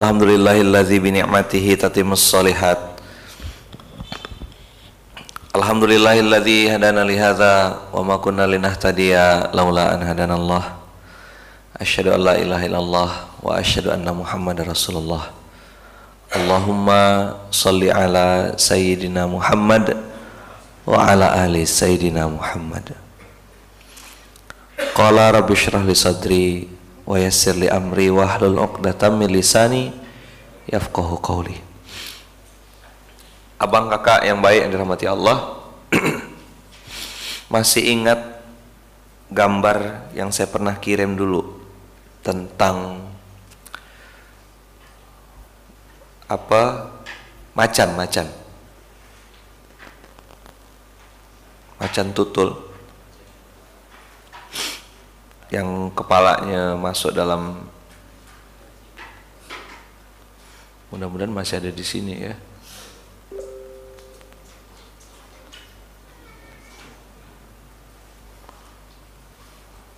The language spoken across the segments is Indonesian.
Alhamdulillahilladzi bi ni'matihi tatimmus shalihat. Alhamdulillahilladzi hadana li hadza wa ma kunna linahtadiya laula an hadanallah. Asyhadu an la ilaha illallah wa asyhadu anna Muhammadar Rasulullah. Allahumma salli ala sayyidina Muhammad wa ala ali sayyidina Muhammad. Qala rabbi syrah li sadri wa yassir li amri wahlul 'uqdatam min lisani yafqahu qawli. Abang kakak yang baik yang dirahmati Allah masih ingat gambar yang saya pernah kirim dulu tentang apa? Macan macan. Macan tutul yang kepalanya masuk dalam mudah-mudahan masih ada di sini ya.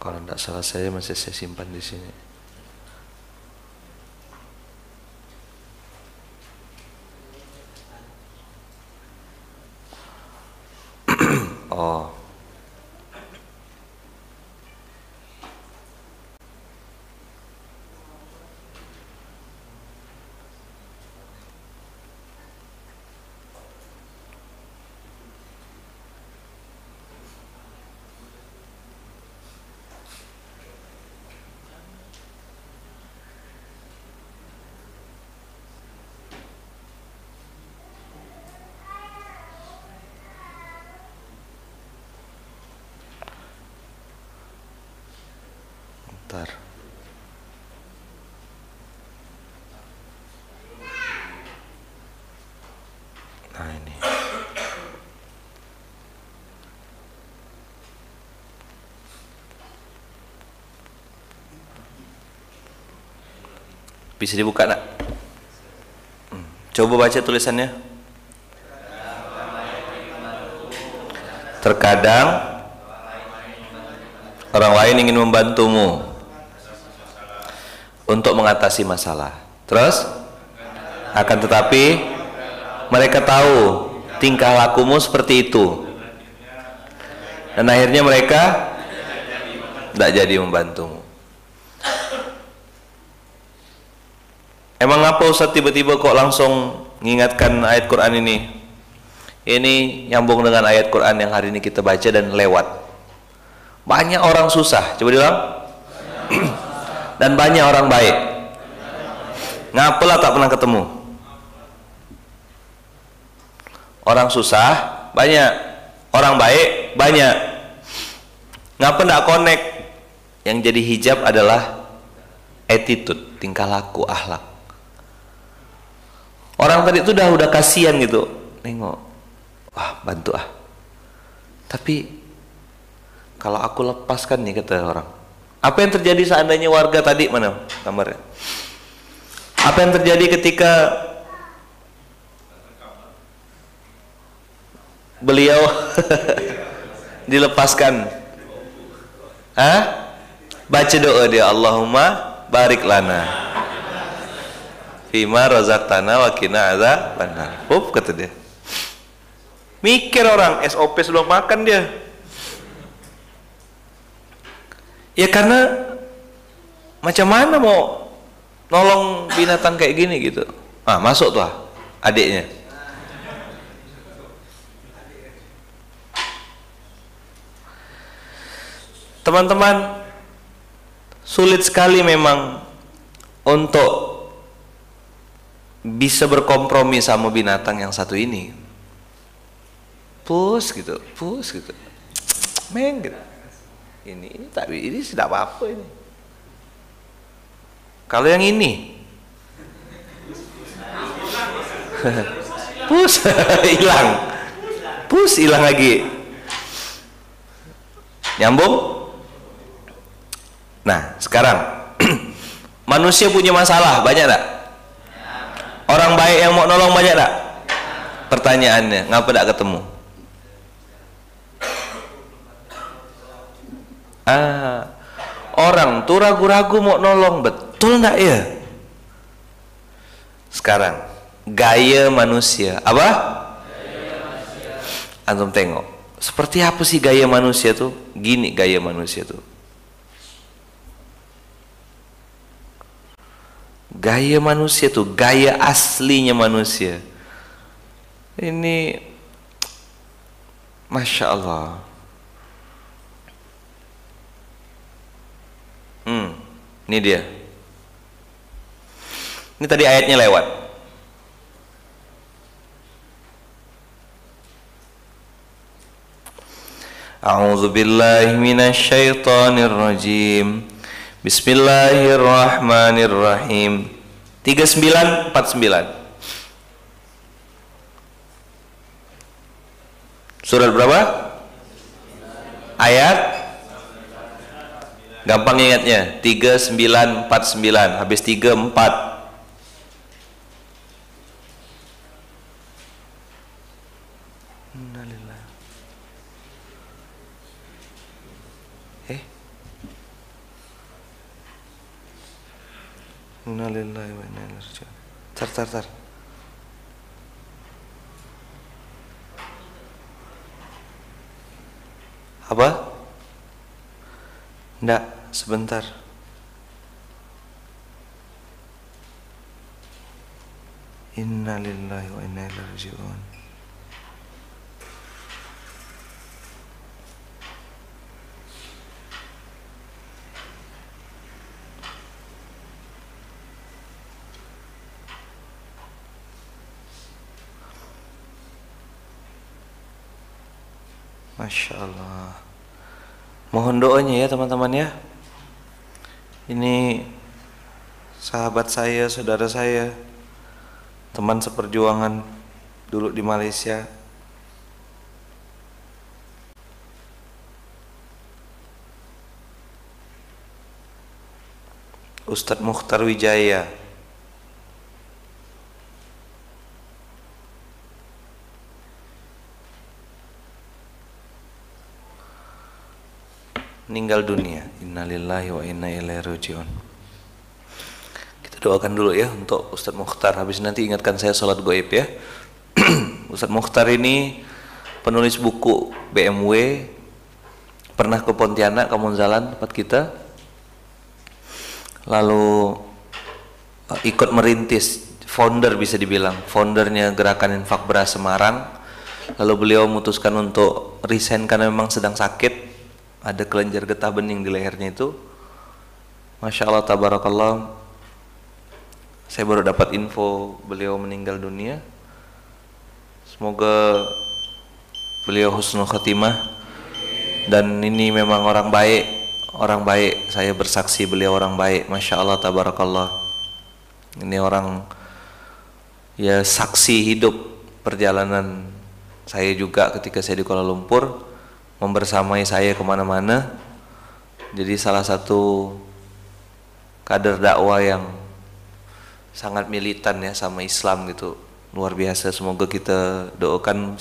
Kalau tidak salah saya masih saya simpan di sini. Oh Bentar. Nah ini. Bisa dibuka nak? Hmm. Coba baca tulisannya. Terkadang orang lain ingin membantumu untuk mengatasi masalah. Terus akan tetapi mereka tahu tingkah lakumu seperti itu. Dan akhirnya mereka tidak jadi membantumu. Emang apa Ustaz tiba-tiba kok langsung mengingatkan ayat Quran ini? Ini nyambung dengan ayat Quran yang hari ini kita baca dan lewat. Banyak orang susah, coba diulang. dan banyak orang baik. Ngapalah tak pernah ketemu? Orang susah banyak, orang baik banyak. Ngapa ndak connect? Yang jadi hijab adalah attitude, tingkah laku, akhlak. Orang tadi itu udah udah kasihan gitu, nengok, wah bantu ah. Tapi kalau aku lepaskan nih kata orang, apa yang terjadi seandainya warga tadi mana gambarnya? Apa yang terjadi ketika beliau dilepaskan? Hah? Baca doa dia Allahumma barik lana fima razaqtana wa qina adzabannar. Up kata dia. Mikir orang SOP sebelum makan dia. Ya karena macam mana mau nolong binatang kayak gini gitu. Ah, masuk tuh ah, adiknya. Teman-teman, sulit sekali memang untuk bisa berkompromi sama binatang yang satu ini. Pus gitu, pus gitu. Meng gitu. Ini ini tapi ini tidak apa-apa ini. Kalau yang ini. Pus hilang. Pus hilang lagi. Nyambung? Nah sekarang. Manusia punya masalah banyak tak orang baik yang mau nolong banyak tak pertanyaannya ngapa tak ketemu ah orang tuh ragu-ragu mau nolong betul nggak ya Sekarang gaya manusia apa? Gaya manusia. Antum tengok. Seperti apa sih gaya manusia tuh? Gini gaya manusia tuh. Gaya manusia tuh, gaya aslinya manusia. Ini Masya Allah. Hmm, ini dia. Ini tadi ayatnya lewat. A'udzu billahi minasyaitonir rajim. Bismillahirrahmanirrahim. 3949. Surat berapa? Ayat Gampang ingatnya 3949 Habis 34 Innalillahi wa inna ilaihi raji'un. Tar tar tar. Apa? Enggak, sebentar. Innalillahi wa inna ilaihi raji'un. Masya Allah Mohon doanya ya teman-teman ya. Ini Sahabat saya, saudara saya Teman seperjuangan Dulu di Malaysia. Ustadz Mukhtar Wijaya meninggal dunia. Innalillahi wa inna ilaihi rajiun. Kita doakan dulu ya untuk Ustadz Mukhtar. Habis nanti ingatkan saya sholat goib ya. Ustadz Mukhtar ini penulis buku BMW pernah ke Pontianak ke Monzalan tempat kita lalu uh, ikut merintis founder bisa dibilang foundernya gerakan infak beras Semarang lalu beliau memutuskan untuk resign karena memang sedang sakit ada kelenjar getah bening di lehernya itu. Masya Allah tabarakallah. Saya baru dapat info beliau meninggal dunia. Semoga beliau husnul khatimah. Dan ini memang orang baik. Orang baik. Saya bersaksi beliau orang baik. Masya Allah tabarakallah. Ini orang ya saksi hidup perjalanan saya juga ketika saya di Kuala Lumpur membersamai saya ke mana-mana. Jadi salah satu kader dakwah yang sangat militan ya sama Islam gitu. Luar biasa semoga kita doakan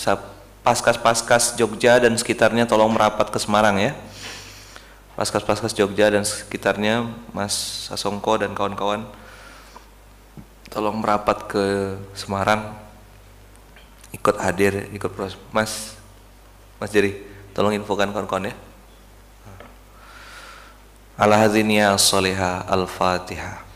paskas-paskas Jogja dan sekitarnya tolong merapat ke Semarang ya. Paskas-paskas Jogja dan sekitarnya Mas Sasongko dan kawan-kawan tolong merapat ke Semarang. Ikut hadir ikut proses Mas Mas Jerry Tolong infokan kawan-kawan ya. Ala hadhihi as-salihah al-Fatihah.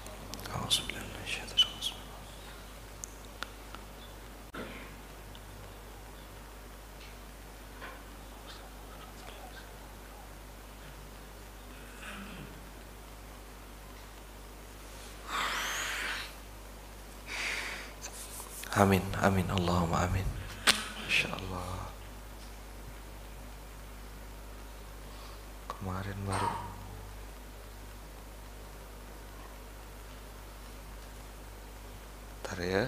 Amin, amin, Allahumma amin. Kemarin baru. Ntar ya.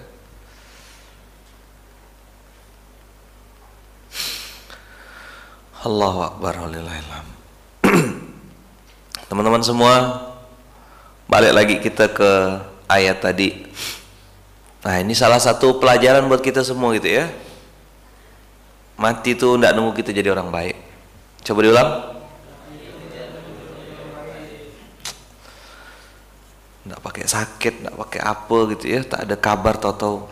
Allahu Akbar Teman-teman semua Balik lagi kita ke ayat tadi. Nah ini salah satu pelajaran buat kita semua gitu ya. Mati itu tidak nunggu kita jadi orang baik. Coba diulang nggak pakai sakit nggak pakai apa gitu ya. Tak ada kabar tau-tau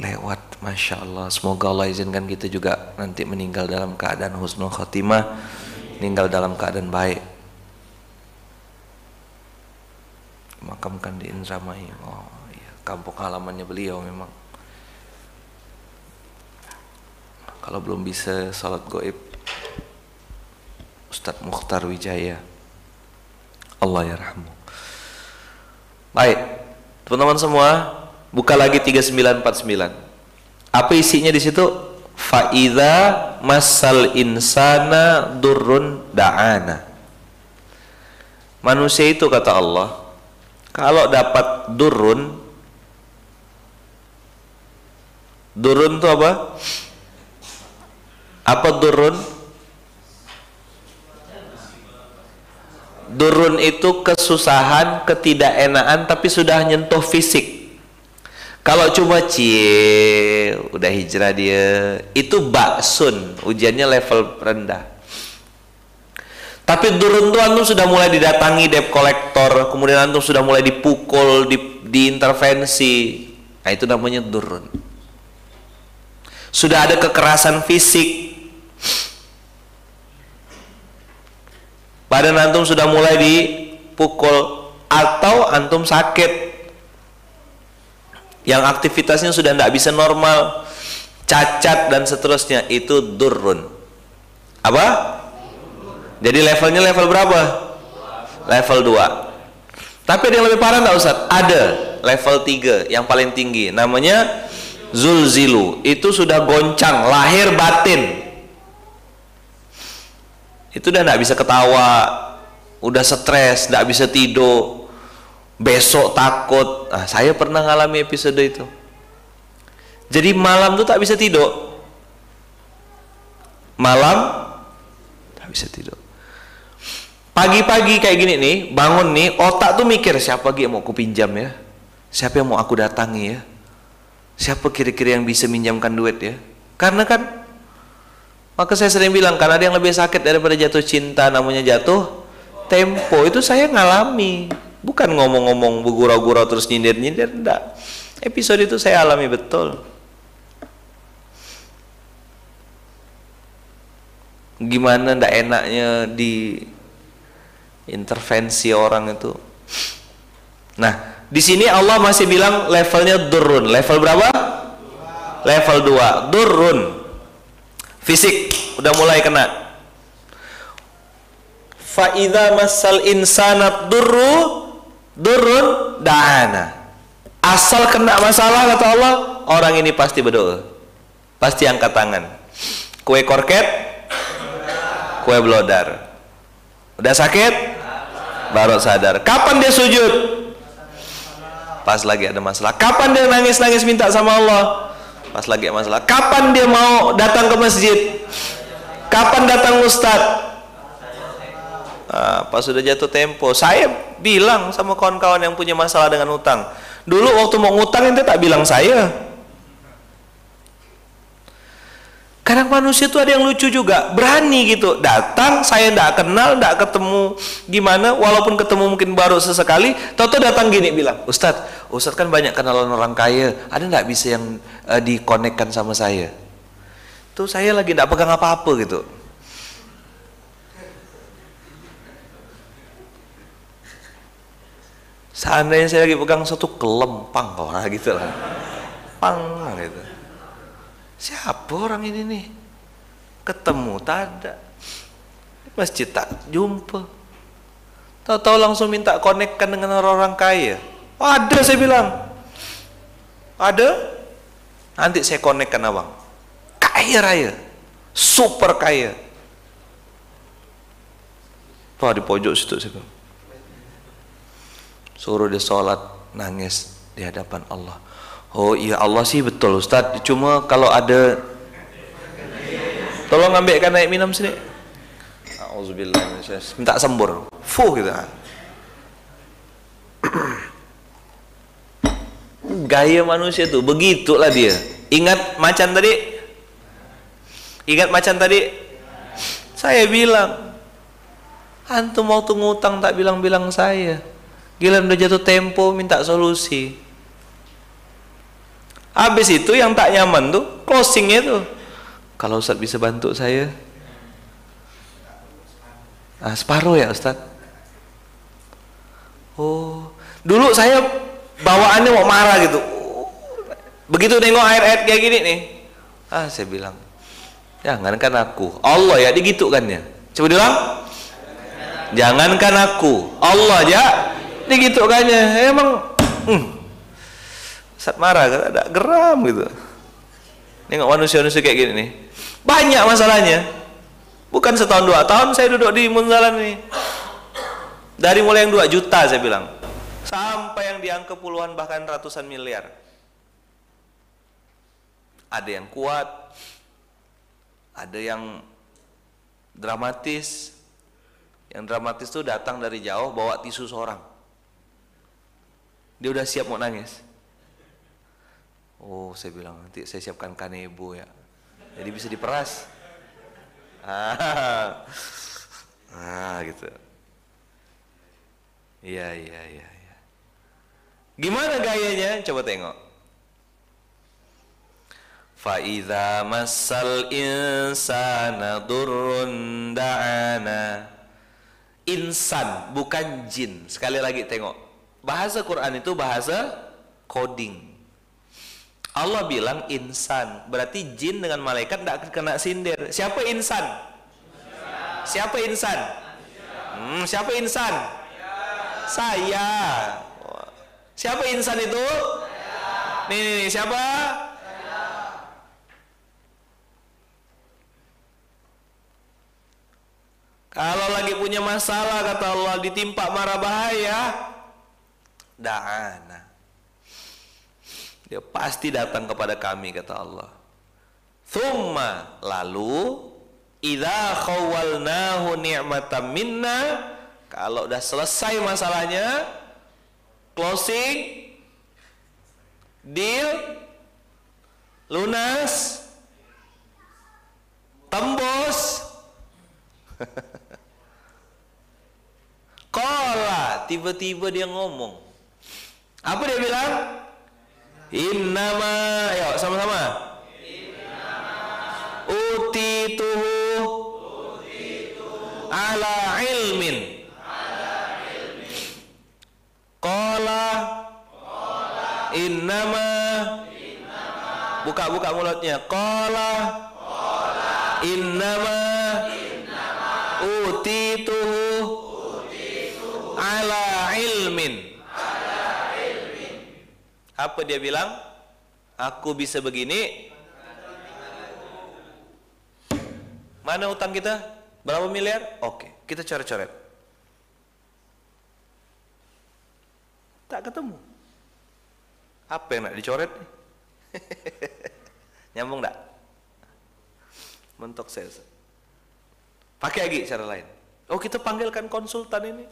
lewat Masya Allah. Semoga Allah izinkan kita juga nanti meninggal dalam keadaan husnul khotimah meninggal dalam keadaan baik. Makamkan di Indramayu oh iya. Kampung halamannya beliau memang. Kalau belum bisa salat goib Ustadz Mukhtar Wijaya. Allah ya rahmu baik teman-teman semua buka lagi 3949 apa isinya di situ? Faida masal insana durun da'ana. Manusia itu kata Allah kalau dapat durun durun itu apa? Apa durun Durun itu kesusahan, ketidakenaan tapi sudah nyentuh fisik. Kalau cuma cie, udah hijrah dia, itu baksun, ujiannya level rendah. Tapi durun tuh antum sudah mulai didatangi debt kolektor, kemudian antum sudah mulai dipukul, di, diintervensi. Nah itu namanya durun. Sudah ada kekerasan fisik, badan antum sudah mulai dipukul atau antum sakit. Yang aktivitasnya sudah tidak bisa normal cacat dan seterusnya itu durun apa? jadi levelnya level berapa? level 2 tapi ada yang lebih parah enggak Ustaz? ada. Level 3 yang paling tinggi. Namanya zulzilu. Itu sudah goncang lahir batin itu udah nggak bisa ketawa. Udah stres nggak bisa tidur. Besok takut. Nah, saya pernah ngalami episode itu. Jadi malam tuh tak bisa tidur. Malam tak bisa tidur. Pagi-pagi kayak gini nih bangun nih otak tuh mikir siapa lagi yang mau aku pinjam ya? Siapa yang mau aku datangi ya? Siapa kira-kira yang bisa minjamkan duit ya? Karena kan maka saya sering bilang karena ada yang lebih sakit daripada jatuh cinta namanya jatuh tempo. Itu saya ngalami. Bukan ngomong-ngomong bergurau-gurau terus nyindir-nyindir enggak. Episode itu saya alami betul. Gimana ndak enaknya di intervensi orang itu? Nah di sini Allah masih bilang levelnya durun. Level berapa? Level 2 durun. Fisik udah mulai kena. Faida masal insanat duru durun dana asal kena masalah kata Allah orang ini pasti berdoa. Pasti angkat tangan. Kue korket kue blodar. Udah sakit? Baru sadar. Kapan dia sujud? Pas lagi ada masalah. Kapan dia nangis-nangis minta sama Allah? Pas lagi masalah. Kapan dia mau datang ke masjid kapan datang ustad nah, pas sudah jatuh tempo. Saya bilang sama kawan-kawan yang punya masalah dengan utang. Dulu waktu mau ngutang ente tak bilang saya. Kadang manusia itu ada yang lucu juga, berani gitu. Datang, saya tidak kenal, tidak ketemu. Gimana, walaupun ketemu mungkin baru sesekali, toto datang gini bilang, Ustadz, Ustadz kan banyak kenalan orang kaya, ada tidak bisa yang uh, dikonekkan sama saya? Tuh saya lagi tidak pegang apa-apa gitu. Seandainya saya lagi pegang satu kelempang, lah gitu lah. Pang gitu. Siapa orang ini nih? Ketemu tak masjid tak jumpa. Tahu-tahu langsung minta konekkan dengan orang-orang kaya. Ada saya bilang. Ada? Nanti saya konekkan abang kaya raya. Super kaya. Wah di pojok situ saya suruh dia sholat nangis di hadapan Allah. Oh iya Allah sih betul Ustaz. Cuma kalau ada Tolong ambilkan naik minum sini. Auzubillah Minta sembur. Fuh gitu Gaya manusia tuh Begitulah dia. Ingat macan tadi Ingat macan tadi Saya bilang Antum mau ngutang tak bilang-bilang saya Gila udah jatuh tempo minta solusi. Habis itu yang tak nyaman tuh closingnya tuh. Kalau Ustaz bisa bantu saya. Ah, separuh ya Ustaz. Oh, dulu saya bawaannya mau marah gitu. Begitu nengok ayat-ayat kayak gini nih. Ah, saya bilang, jangankan aku. Allah ya digitu kan ya. Coba bilang. Jangankan aku, Allah ya digitukannya emang hmm, saat marah ada geram gitu. Nengok manusia-manusia kayak gini nih. Banyak masalahnya. Bukan setahun dua tahun saya duduk di Munzalan ini. Dari mulai yang dua juta saya bilang. Sampai yang diangka puluhan bahkan ratusan miliar. Ada yang kuat ada yang dramatis yang dramatis itu datang dari jauh bawa tisu seorang dia udah siap mau nangis. Oh, saya bilang nanti saya siapkan kanebo ya. Jadi bisa diperas. Ah, ah gitu. Iya, iya, iya, iya. Gimana gayanya? Coba tengok. Faiza masal insana durrun da'ana. Insan bukan jin. Sekali lagi tengok bahasa Quran itu bahasa coding. Allah bilang insan, berarti jin dengan malaikat tidak kena sindir. Siapa insan? Siapa insan? Hmm, siapa insan? Saya. Siapa insan itu? Nih, nih, nih siapa? Kalau lagi punya masalah kata Allah ditimpa marah bahaya, da'ana dia pasti datang kepada kami kata Allah. Thumma lalu idza khawalnahu ni'matan minna kalau udah selesai masalahnya closing deal lunas tembus Kola tiba-tiba dia ngomong apa dia bilang? Innama, ayo sama-sama. Utituhu ala ilmin. Qala innama buka-buka mulutnya. Qala innama utituhu ala ilmin. Apa dia bilang? Aku bisa begini. Mana utang kita? Berapa miliar? Oke, kita coret-coret. Tak ketemu. Apa yang nak dicoret? Nyambung tak? Mentok sales. Pakai lagi cara lain. Oh kita panggilkan konsultan ini.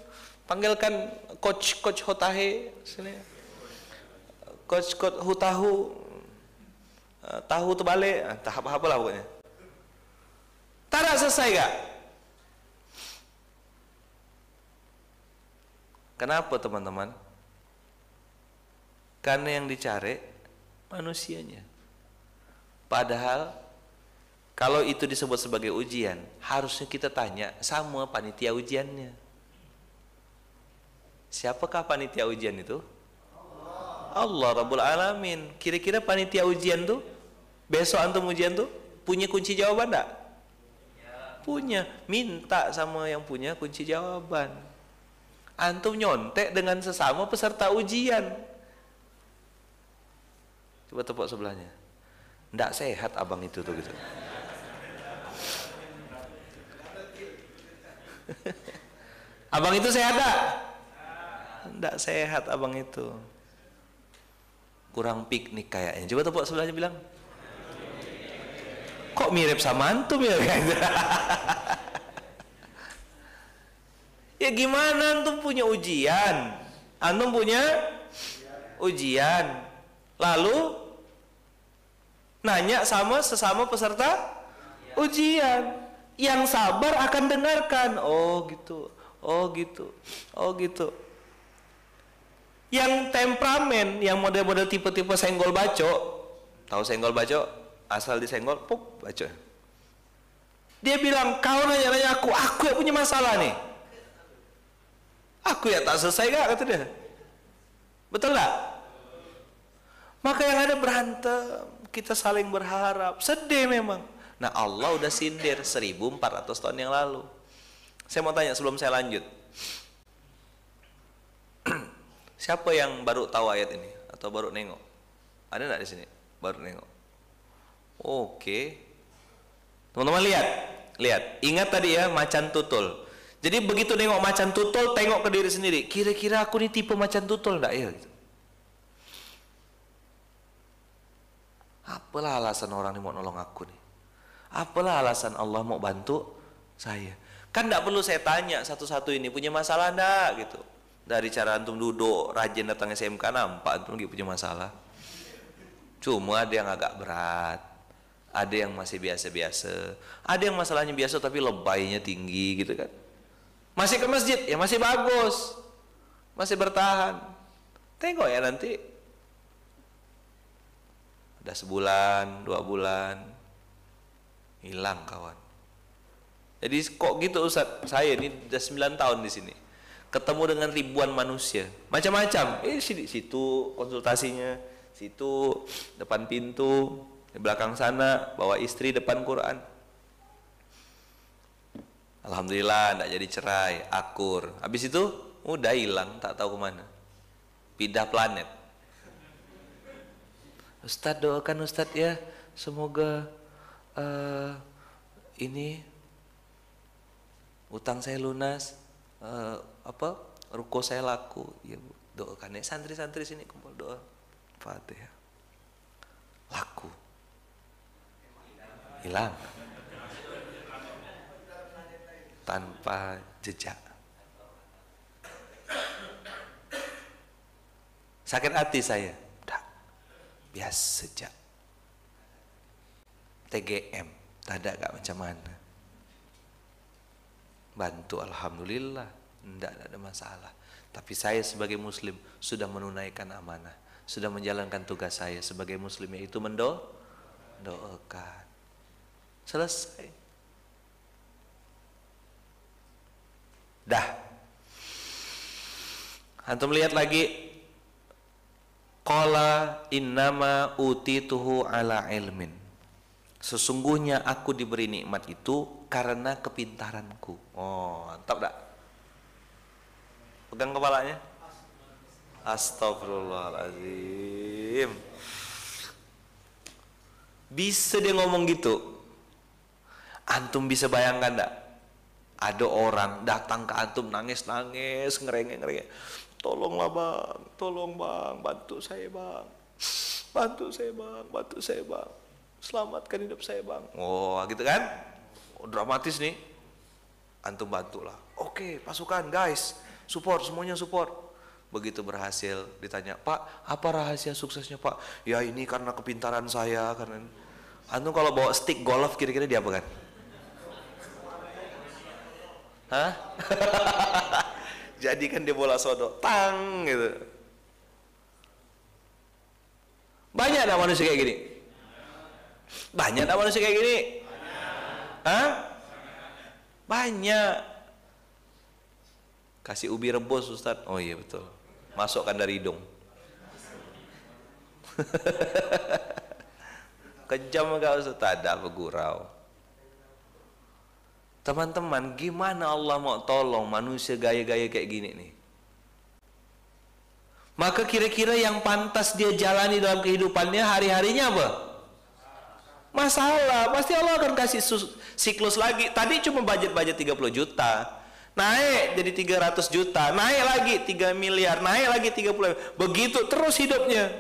Panggilkan coach coach Hotahe sini. Coach coach hu tahu uh, tahu terbalik. Uh, tahap apa lah pokoknya. Tak ada selesai gak kenapa teman-teman? Karena yang dicari manusianya. Padahal kalau itu disebut sebagai ujian harusnya kita tanya sama panitia ujiannya siapakah panitia ujian itu Allah Rabbul Alamin. Kira-kira panitia ujian tuh besok antum ujian tuh punya kunci jawaban enggak? Punya. Minta sama yang punya kunci jawaban. Antum nyontek dengan sesama peserta ujian. Coba tepuk sebelahnya. Ndak sehat abang itu tuh gitu. abang itu sehat tak? Ndak sehat abang itu kurang piknik kayaknya. Coba tepuk sebelahnya bilang. Kok mirip sama antum ya ya gimana antum punya ujian? Antum punya ujian. Lalu nanya sama sesama peserta ujian. Yang sabar akan dengarkan. Oh gitu. Oh gitu. Oh gitu. Yang temperamen yang model-model tipe-tipe senggol baco. Tahu senggol baco? Asal disenggol pup baco. Dia bilang kau nanya-nanya aku aku yang punya masalah nih. Aku ya tak selesai gak kata dia. Betul gak maka yang ada berantem kita saling berharap. Sedih memang. Nah Allah udah sindir 1400 tahun yang lalu. Saya mau tanya sebelum saya lanjut Siapa yang baru tahu ayat ini atau baru nengok? Ada nggak di sini? Baru nengok. Oke. Teman-teman lihat, lihat. Ingat tadi ya macan tutul. Jadi begitu nengok macan tutul, tengok ke diri sendiri. Kira-kira aku ini tipe macan tutul enggak ya? Gitu. Apalah alasan orang ini mau nolong aku nih? Apalah alasan Allah mau bantu saya? Kan tidak perlu saya tanya satu-satu ini punya masalah enggak gitu dari cara antum duduk rajin datang SMK nampak antum lagi punya masalah. Cuma ada yang agak berat. Ada yang masih biasa-biasa. Ada yang masalahnya biasa tapi lebaynya tinggi gitu kan. Masih ke masjid ya masih bagus. Masih bertahan. Tengok ya nanti. Udah sebulan dua bulan. Hilang kawan. Jadi kok gitu Ustaz? Saya ini udah 9 tahun di sini ketemu dengan ribuan manusia. Macam-macam. Eh situ konsultasinya situ depan pintu di belakang sana bawa istri depan Quran. Alhamdulillah tidak jadi cerai akur. Habis itu udah hilang tak tahu ke mana. Pindah planet. Ustadz doakan Ustadz ya semoga uh, ini utang saya lunas uh, apa ruko saya laku. Ya bu. Doakan ya. Santri-santri sini kumpul doa. Fatihah. Laku. Hilang. Tanpa jejak. Sakit hati saya? Udah biasa sejak TGM tak ada gak macam mana bantu alhamdulillah. Tidak ada masalah. Tapi saya sebagai muslim sudah menunaikan amanah. Sudah menjalankan tugas saya sebagai muslim yaitu mendo doakan. Selesai. Dah. Antum lihat lagi. Qala innama utituhu ala ilmin. Sesungguhnya aku diberi nikmat itu karena kepintaranku. Oh, mantap tak? Pegang kepalanya. Astagfirullahaladzim. Bisa dia ngomong gitu. Antum bisa bayangkan tak? Ada orang datang ke antum nangis-nangis, ngerengek-ngerengek. Tolonglah bang, tolong bang, bantu saya bang. Bantu saya bang, bantu saya bang selamatkan hidup saya bang oh gitu kan dramatis nih. Antum bantulah. Oke pasukan guys. Support semuanya support. Begitu berhasil ditanya pak apa rahasia suksesnya pak? Ya ini karena kepintaran saya karena antum kalau bawa stick golf kira-kira dia apa kan? Hah? Jadi kan dia bola sodok tang gitu. Banyak ada manusia kayak gini. Banyak tak manusia kayak gini? Hah? Banyak. Kasih ubi rebus Ustaz. Oh iya betul. Masukkan dari hidung. Kejam enggak Ustaz? Tak ada. Teman-teman, gimana Allah mau tolong manusia gaya-gaya kayak gini nih? Maka kira-kira yang pantas dia jalani dalam kehidupannya hari-harinya apa? Masalah pasti Allah akan kasih siklus lagi. Tadi cuma budget-budget 30 juta. Naik jadi 300 juta. Naik lagi 3 miliar. Naik lagi 30 begitu terus hidupnya.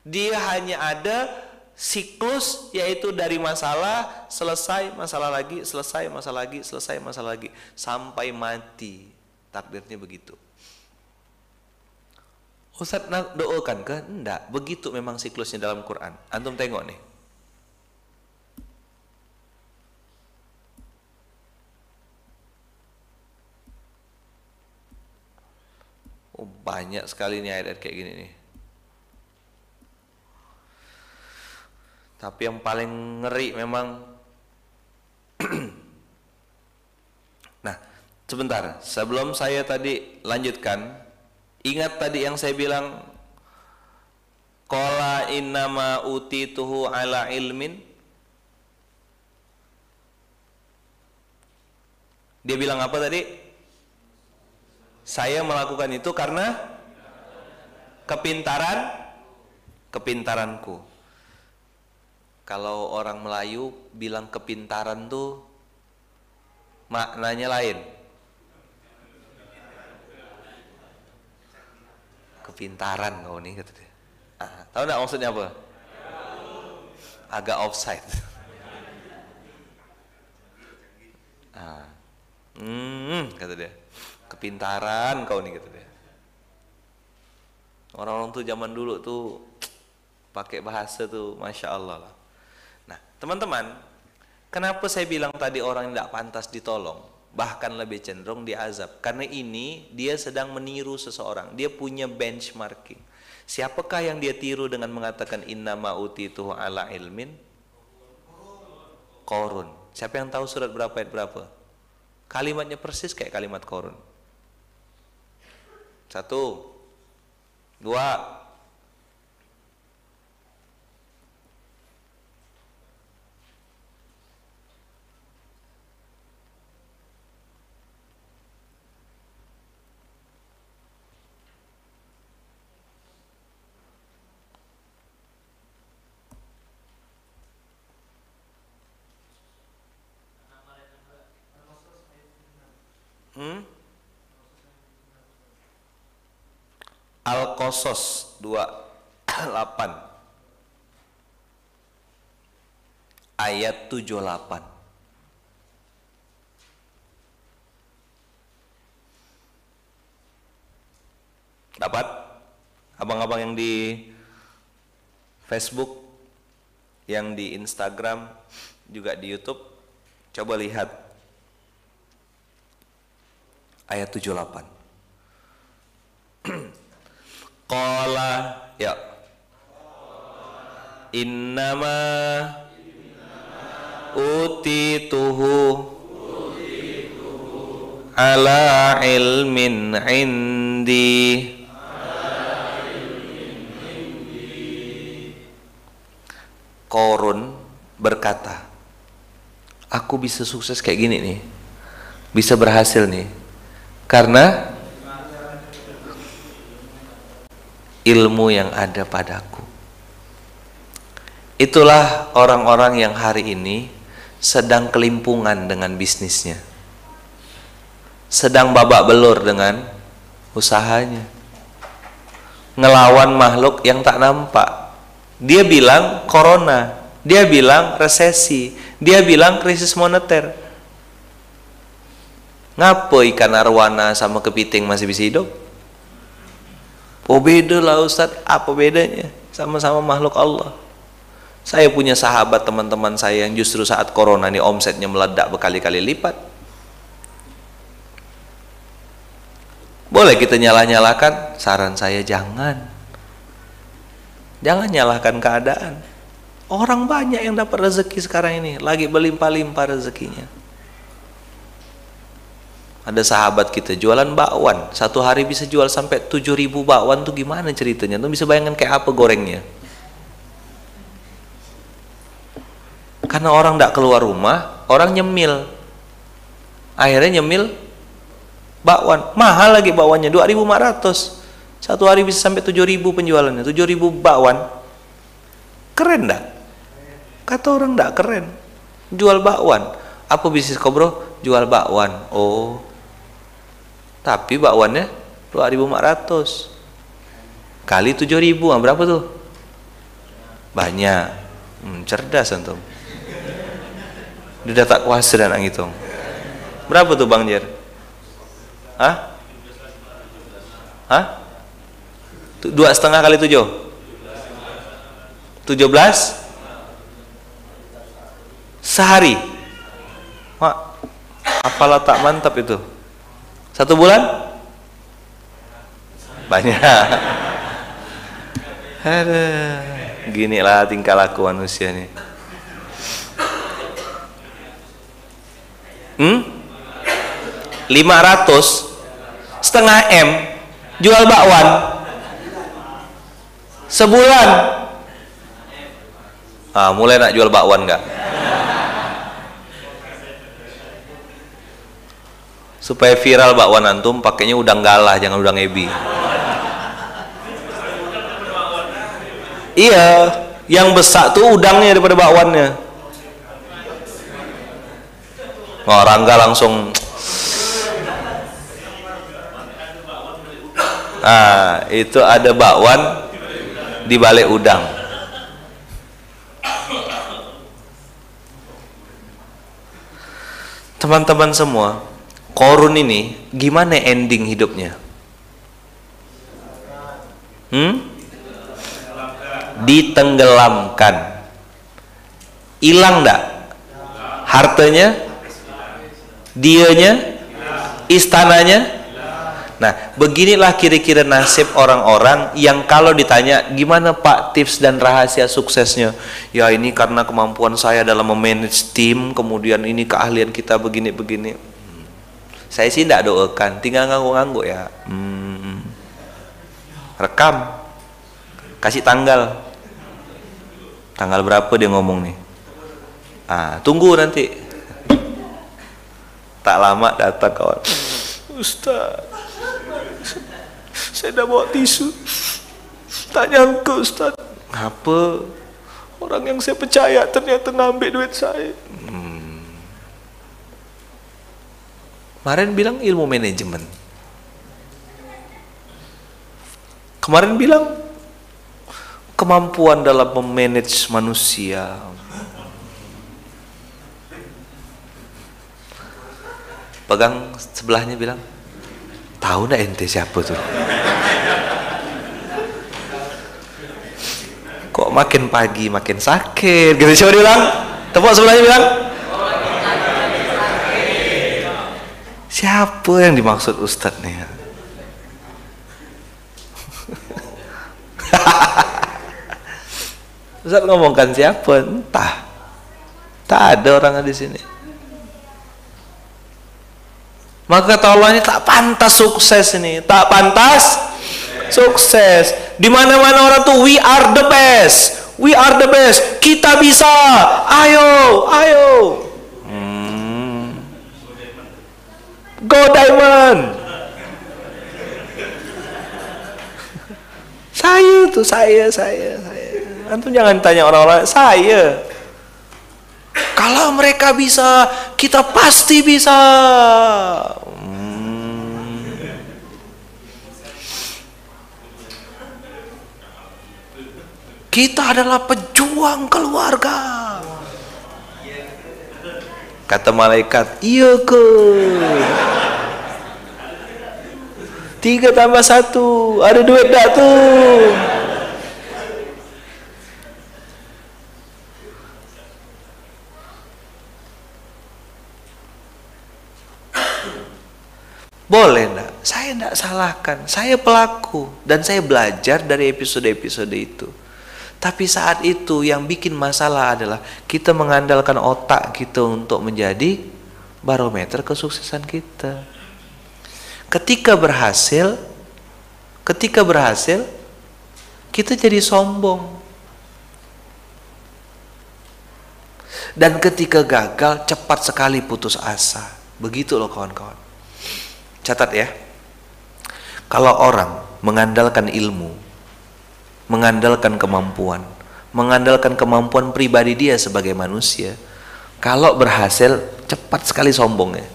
Dia hanya ada siklus yaitu dari masalah selesai masalah lagi selesai masalah lagi selesai masalah lagi. Sampai mati. Takdirnya begitu. Ustaz doakan ke? Enggak, begitu memang siklusnya dalam Quran. Antum tengok nih. Oh, banyak sekali nih ayat-ayat kayak gini nih. Tapi yang paling ngeri memang Nah, sebentar, sebelum saya tadi lanjutkan, ingat tadi yang saya bilang Qala innama utituhu ala ilmin Dia bilang apa tadi? Saya melakukan itu karena kepintaran kepintaranku. Kalau orang Melayu bilang kepintaran tuh maknanya lain. Kepintaran kau nih kata dia. Ah, tahu nggak maksudnya apa? Agak offside. Ah. Hmm, kata dia. Kepintaran kau nih kata dia. Orang-orang tuh zaman dulu tuh pakai bahasa tuh masya Allah lah. Nah, teman-teman, kenapa saya bilang tadi orang yang tidak pantas ditolong, bahkan lebih cenderung diazab? Karena ini dia sedang meniru seseorang, dia punya benchmarking. Siapakah yang dia tiru dengan mengatakan inna ma'uti tuh ala ilmin? Korun. Siapa yang tahu surat berapa ayat berapa? Kalimatnya persis kayak kalimat korun. Satu, dua, Hmm? Al-Qasas 28 ayat 78 Dapat? Abang-abang yang di Facebook yang di Instagram juga di YouTube coba lihat ayat 78. Qala ya. Innama utituhu ala ilmin indi Korun berkata Aku bisa sukses kayak gini nih Bisa berhasil nih karena ilmu yang ada padaku. Itulah orang-orang yang hari ini sedang kelimpungan dengan bisnisnya. Sedang babak belur dengan usahanya. Ngelawan makhluk yang tak nampak. Dia bilang corona, dia bilang resesi, dia bilang krisis moneter Ngapa ikan arwana sama kepiting masih bisa hidup? Oh beda lah Ustaz, apa bedanya? Sama-sama makhluk Allah. Saya punya sahabat teman-teman saya yang justru saat corona ini omsetnya meledak berkali-kali lipat. Boleh kita nyalah-nyalakan? Saran saya jangan. Jangan nyalahkan keadaan. Orang banyak yang dapat rezeki sekarang ini, lagi berlimpah-limpah rezekinya. Ada sahabat kita jualan bakwan, satu hari bisa jual sampai 7000 bakwan tuh gimana ceritanya? Tuh bisa bayangkan kayak apa gorengnya? Karena orang tidak keluar rumah, orang nyemil. Akhirnya nyemil bakwan. Mahal lagi bakwannya, 2500. Satu hari bisa sampai 7000 penjualannya, 7000 bakwan. Keren dah. Kata orang tidak keren. Jual bakwan. Apa bisnis kau bro? Jual bakwan. Oh, tapi bakwannya 2400 kali 7000 ah, berapa tuh banyak hmm, cerdas antum udah tak kuasa dan ngitung berapa tuh Bang Jer Hah? Hah? Dua setengah kali tujuh? Tujuh belas? Sehari? Mak, apalah tak mantap itu? Satu bulan? banyak. Ada. Gini lah tingkah laku manusia nih hmm? 500 setengah M jual bakwan. Sebulan. Ah mulai nak jual bakwan nggak supaya viral bakwan antum pakainya udang galah jangan udang ebi. Iya yang besar tuh udangnya daripada bakwannya oh Rangga langsung. Ah itu ada bakwan di balik udang. Teman-teman semua korun ini gimana ending hidupnya hmm? ditenggelamkan hilang enggak hartanya dianya istananya Nah, beginilah kira-kira nasib orang-orang yang kalau ditanya gimana Pak tips dan rahasia suksesnya? Ya ini karena kemampuan saya dalam memanage tim, kemudian ini keahlian kita begini-begini. Saya sih tidak doakan, tinggal nganggu-nganggu ya. Hmm. Rekam, kasih tanggal. Tanggal berapa dia ngomong nih? Ah, tunggu nanti. Tak lama datang kawan. Ustaz, saya dah bawa tisu tak nyangka Ustaz apa orang yang saya percaya ternyata ngambil duit saya hmm. Kemarin bilang ilmu manajemen. Kemarin bilang kemampuan dalam memanage manusia. Pegang sebelahnya bilang tahu ndak ente siapa tuh? Kok makin pagi makin sakit gitu. Dia bilang? Tepuk sebelahnya bilang siapa yang dimaksud ustadz nih? Ustadz ngomongkan siapa? Entah. Tak ada orang di sini. Maka kata Allah ini tak pantas sukses ini. Tak pantas sukses. Di mana mana orang tuh we are the best. We are the best. Kita bisa. Ayo ayo hmm. Go diamond. Saya tuh saya saya saya. Antum jangan tanya orang-orang saya. Kalau mereka bisa kita pasti bisa. Kita adalah pejuang keluarga. Kata malaikat, iya ke? Tiga tambah satu, ada duit tak tu? Boleh enggak? Saya enggak salahkan. Saya pelaku dan saya belajar dari episode-episode itu. Tapi saat itu yang bikin masalah adalah kita mengandalkan otak kita untuk menjadi barometer kesuksesan kita. Ketika berhasil, ketika berhasil, kita jadi sombong. Dan ketika gagal, cepat sekali putus asa. Begitu loh kawan-kawan. Catat ya. Kalau orang mengandalkan ilmu, mengandalkan kemampuan, mengandalkan kemampuan pribadi dia sebagai manusia. Kalau berhasil, cepat sekali sombongnya.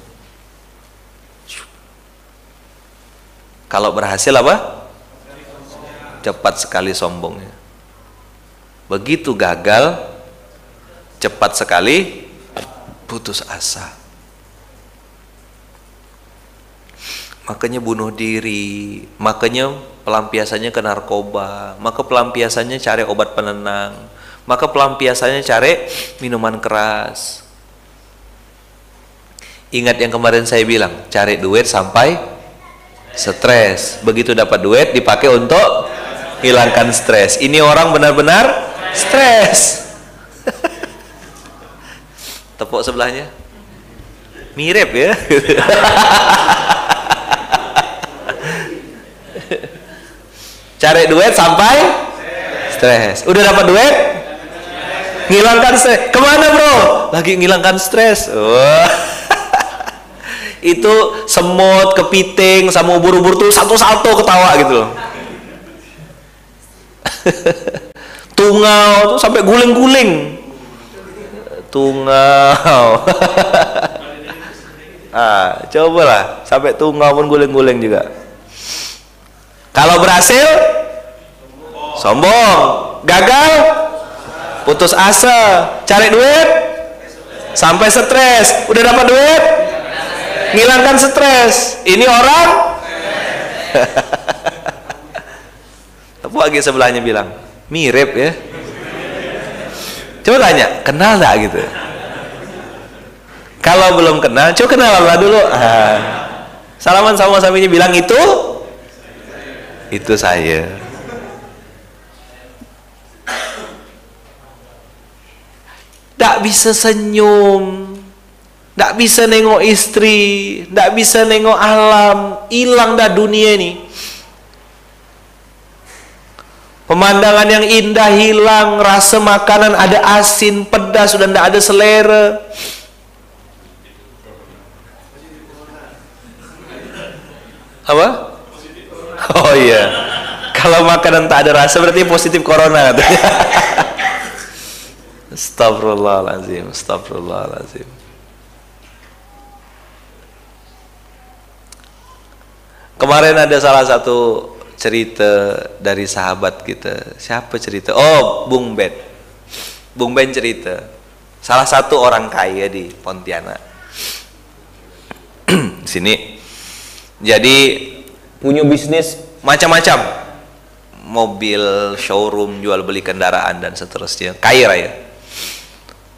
Kalau berhasil apa? Cepat sekali sombongnya. Begitu gagal, cepat sekali putus asa. Makanya bunuh diri, makanya pelampiasannya ke narkoba, maka pelampiasannya cari obat penenang, maka pelampiasannya cari minuman keras. Ingat yang kemarin saya bilang, cari duit sampai stres. Begitu dapat duit dipakai untuk hilangkan stres. Ini orang benar-benar stres. Tepuk sebelahnya. Mirip ya cari duit sampai stres. Udah dapat duit? Ngilangkan stres. Ke mana bro? Lagi ngilangkan stres. Wah. itu semut kepiting sama ubur-ubur tuh satu-satu ketawa gitu loh. Tungau tuh sampai guling-guling. Tungau. Ah cobalah. Sampai tungau pun guling-guling juga kalau berhasil sombong. Gagal putus asa. Cari duit sampai stres. Udah dapat duit ngilangkan stres. Ini orang tapi lagi sebelahnya bilang mirip ya. Coba tanya kenal nggak? Gitu. Kalau belum kenal coba kenal Allah dulu. Ah. salaman sama suaminya bilang itu itu saya. Tak bisa senyum. Tak bisa nengok istri. Tak bisa nengok alam. Hilang dah dunia ini Pemandangan yang indah hilang, rasa makanan ada asin, pedas, sudah tidak ada selera. Apa? Oh iya. Kalau makanan tak ada rasa berarti positif corona katanya. Astagfirullahaladzim, astagfirullahaladzim. Kemarin ada salah satu cerita dari sahabat kita. Siapa cerita? Oh, Bung Ben. Bung Ben cerita. Salah satu orang kaya di Pontianak. Sini. Jadi punya bisnis macam-macam. Mobil, showroom, jual beli kendaraan dan seterusnya. Kaya raya.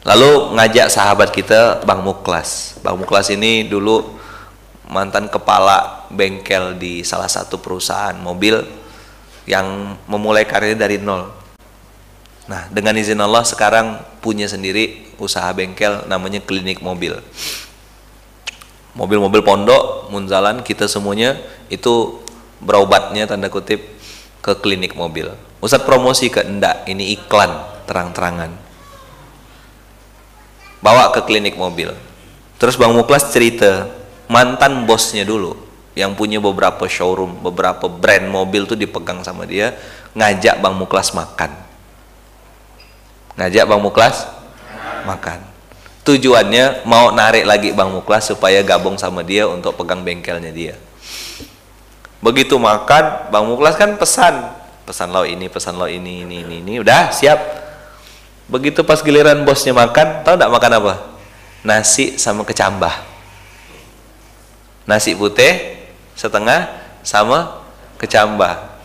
Lalu ngajak sahabat kita Bang Muklas. Bang Muklas ini dulu mantan kepala bengkel di salah satu perusahaan mobil yang memulai karirnya dari nol. Nah, dengan izin Allah sekarang punya sendiri usaha bengkel namanya klinik mobil. Mobil-mobil pondok, munzalan kita semuanya itu berobatnya tanda kutip ke klinik mobil. Ustadz promosi ke enggak, ini iklan terang-terangan. Bawa ke klinik mobil. Terus Bang Muklas cerita, mantan bosnya dulu yang punya beberapa showroom, beberapa brand mobil tuh dipegang sama dia, ngajak Bang Muklas makan. Ngajak Bang Muklas makan. Tujuannya mau narik lagi Bang Muklas supaya gabung sama dia untuk pegang bengkelnya dia. Begitu makan, Bang Muklas kan pesan, pesan lo ini, pesan lo ini, ini, ini, ini, udah siap. Begitu pas giliran bosnya makan, tahu tidak makan apa? Nasi sama kecambah nasi putih setengah sama kecambah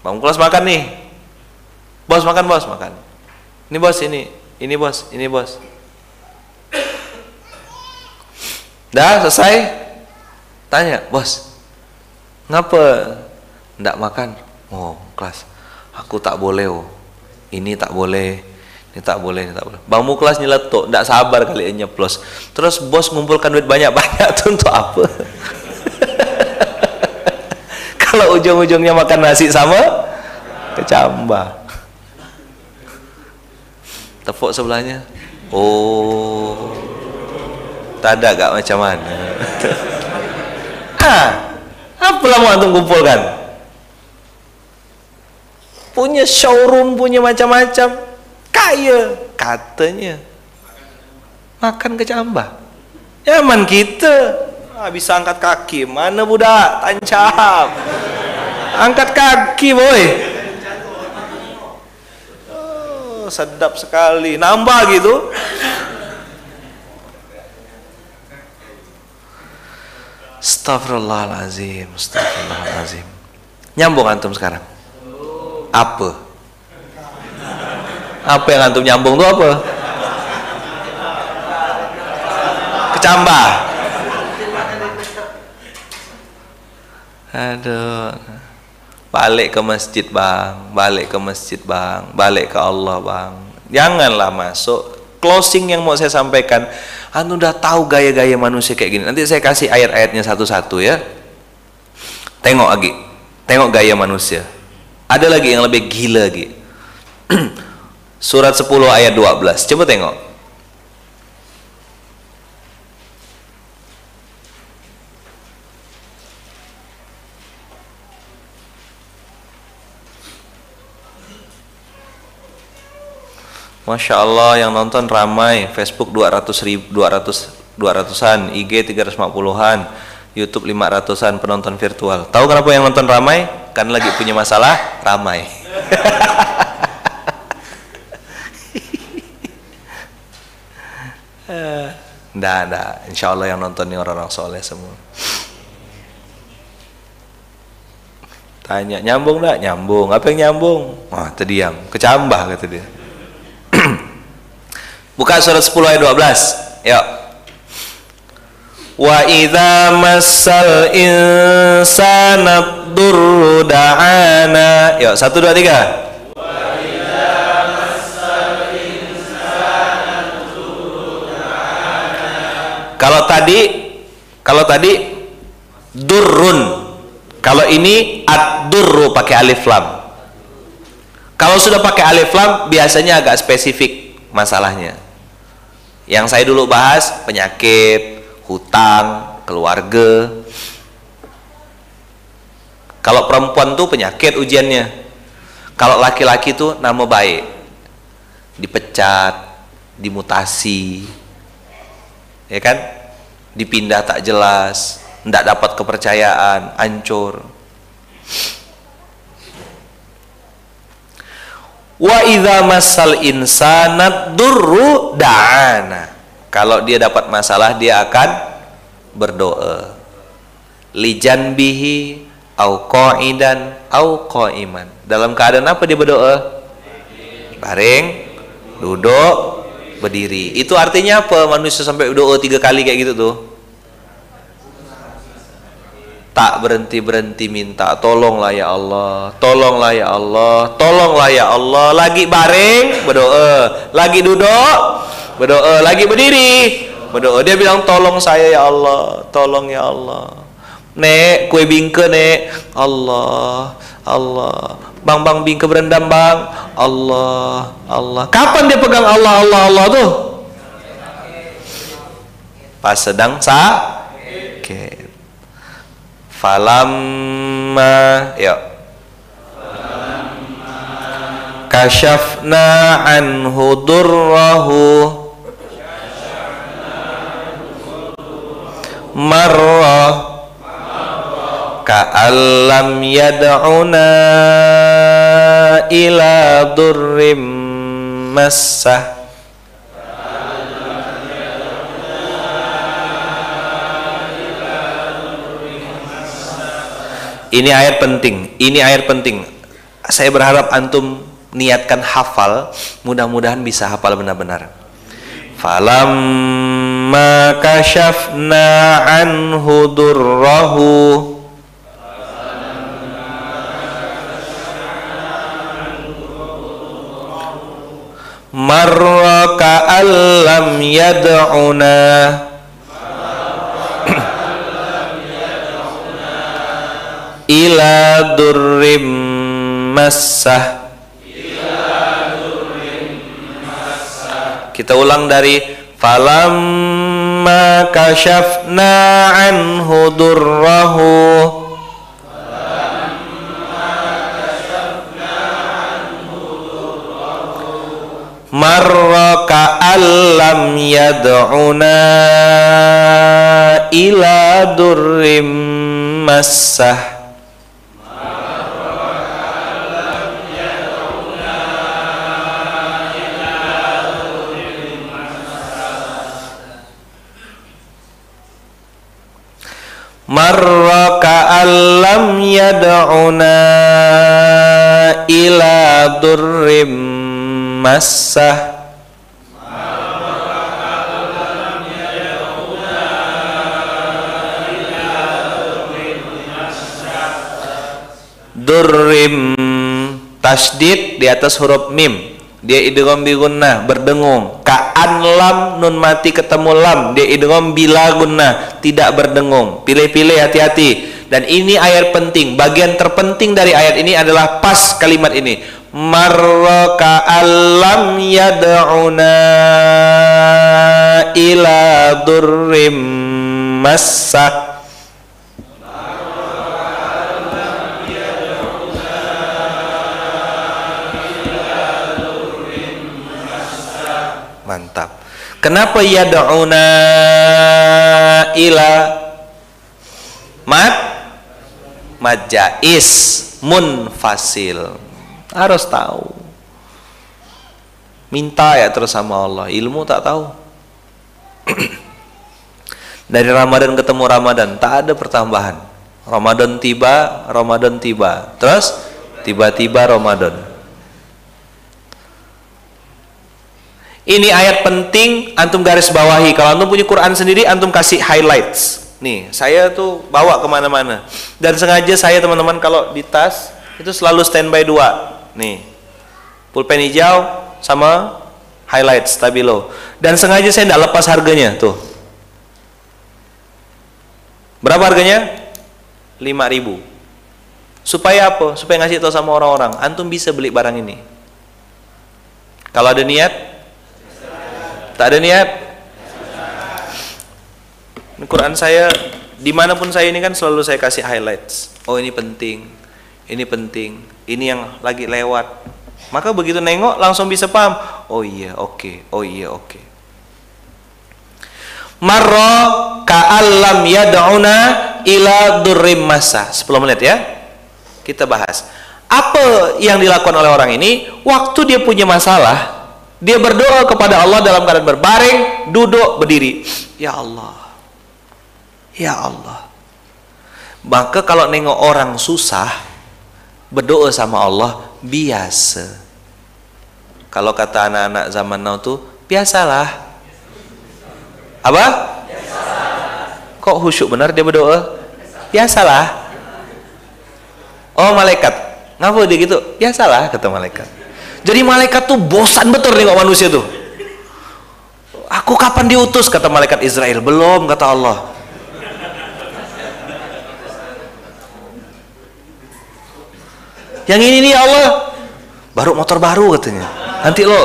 Bang Kelas makan nih bos makan bos makan ini bos ini ini bos ini bos dah selesai tanya bos ngapa ndak makan oh kelas aku tak boleh oh ini tak boleh ini tak boleh, ini tak boleh. Bang Muklas nyeletuk, tidak sabar kali ini nyeplos. Terus bos ngumpulkan duit banyak-banyak tuh untuk apa? Kalau ujung-ujungnya makan nasi sama kecambah. Tepuk sebelahnya. Oh. Tak ada gak macam mana? ah, apa lah mau antum kumpulkan? Punya showroom, punya macam-macam. Kaya katanya. Makan kecambah nyaman kita. Ah, bisa angkat kaki. Mana budak? Tancap. Angkat kaki boy. Oh, sedap sekali. Nambah gitu Astagfirullahalazim, Astagfirullahalazim. Nyambung antum sekarang. Apa? apa yang antum nyambung tuh apa kecambah Aduh. Balik ke masjid, Bang. Balik ke masjid, Bang. Balik ke Allah, Bang. Janganlah masuk closing yang mau saya sampaikan. Anu udah tahu gaya-gaya manusia kayak gini. Nanti saya kasih ayat-ayatnya satu-satu ya. Tengok lagi. Tengok gaya manusia. Ada lagi yang lebih gila lagi. Surat 10 ayat 12. Coba tengok. Masya Allah yang nonton ramai Facebook 200 ribu 200 200an IG 350an YouTube 500an penonton virtual tahu kenapa yang nonton ramai kan lagi punya masalah ramai Nggak, nggak. Insya Allah yang nonton ini orang-orang soleh semua. Tanya, nyambung nggak? Nyambung. Apa yang nyambung? Wah, terdiam. Kecambah kata dia. Buka surat 10 ayat 12. Yuk. Wa idza massal insana durru da'ana. Yuk, 1 2 3. Kalau tadi kalau tadi durrun. Kalau ini ad-durru pakai alif lam. Kalau sudah pakai alif lam biasanya agak spesifik masalahnya. Yang saya dulu bahas penyakit, hutang, keluarga. Kalau perempuan tuh penyakit ujiannya. Kalau laki-laki tuh nama baik. Dipecat, dimutasi. Ya kan? Dipindah tak jelas, tidak dapat kepercayaan, hancur. Wa idza masal insanat durru da'ana. Kalau dia dapat masalah dia akan berdoa. Lijan bihi au qa'idan au qa'iman. Dalam keadaan apa dia berdoa? Baring, duduk, berdiri. Itu artinya apa? Manusia sampai berdoa tiga kali kayak gitu tuh tak berhenti-berhenti minta. Tolonglah ya Allah. Tolonglah ya Allah. Tolonglah ya Allah. Lagi baring berdoa. Lagi duduk berdoa. Lagi berdiri berdoa. Dia bilang tolong saya ya Allah. Tolong ya Allah. Nek kue bingke nek. Allah Allah. Bang bang bingke berendam bang. Allah Allah. Kapan dia pegang Allah Allah Allah tuh pas sedang sakit falamma. Ya. Kashafna anhu durrahu. Marra. Ka'allam yad'una ila durrim massah Ini ayat penting, ini ayat penting. Saya berharap antum niatkan hafal, mudah-mudahan bisa hafal benar-benar. Falamma kashafna anhu durrahu marra ka'allam yad'una ila durrim massah. Kita ulang dari falamma kashafna anhu durrahu. Marra ka'allam yad'una ila durrim massah ka'allam yad'una ila durrim massah durrim tasdid di atas huruf mim. Dia idgham bi gunnah berdengung. Ka'an lam nun mati ketemu lam. Dia idgham bila gunnah tidak berdengung. Pilih-pilih hati-hati dan ini ayat penting. Bagian terpenting dari ayat ini adalah pas kalimat ini. Marra ka'allam yad'una ila durrim massah. Mantap. Kenapa yad'una ila? Mat majais munfasil. Harus tahu. Minta ya terus sama Allah. Ilmu tak tahu. Dari Ramadan ketemu Ramadan tak ada pertambahan. Ramadan tiba, Ramadan tiba. Terus tiba-tiba Ramadan. Ini ayat penting antum garis bawahi. Kalau antum punya Quran sendiri, antum kasih highlights. Nih, saya tuh bawa ke mana-mana. Dan sengaja saya teman-teman kalau di tas itu selalu standby dua. Nih, pulpen hijau sama highlights stabilo. Dan sengaja saya tidak lepas harganya tuh. Berapa harganya? 5000 Supaya apa? Supaya ngasih tahu sama orang-orang, antum bisa beli barang ini. Kalau ada niat, Tak ada niat. Quran saya di mana pun saya ini kan selalu saya kasih highlights. Oh ini penting, ini penting, ini yang lagi lewat. Maka begitu nengok langsung bisa paham. Oh iya oke, okay. oh iya oke. Marro ka'allam yad'una ila durrim masa. 10 menit ya. Kita bahas. Apa yang dilakukan oleh orang ini waktu dia punya masalah, dia berdoa kepada Allah dalam keadaan berbaring, duduk, berdiri. Ya Allah. Ya Allah. Maka kalau nengok orang susah, berdoa sama Allah biasa. Kalau kata anak-anak zaman now tuh, biasalah. Apa? Kok khusyuk benar dia berdoa? Biasalah. Oh malaikat, ngapa dia gitu? Biasalah kata malaikat. Jadi malaikat tuh bosan betul nengok manusia tuh. Aku kapan diutus kata malaikat Israel? Belum kata Allah. Yang ini nih Allah baru motor baru katanya. Nanti lo.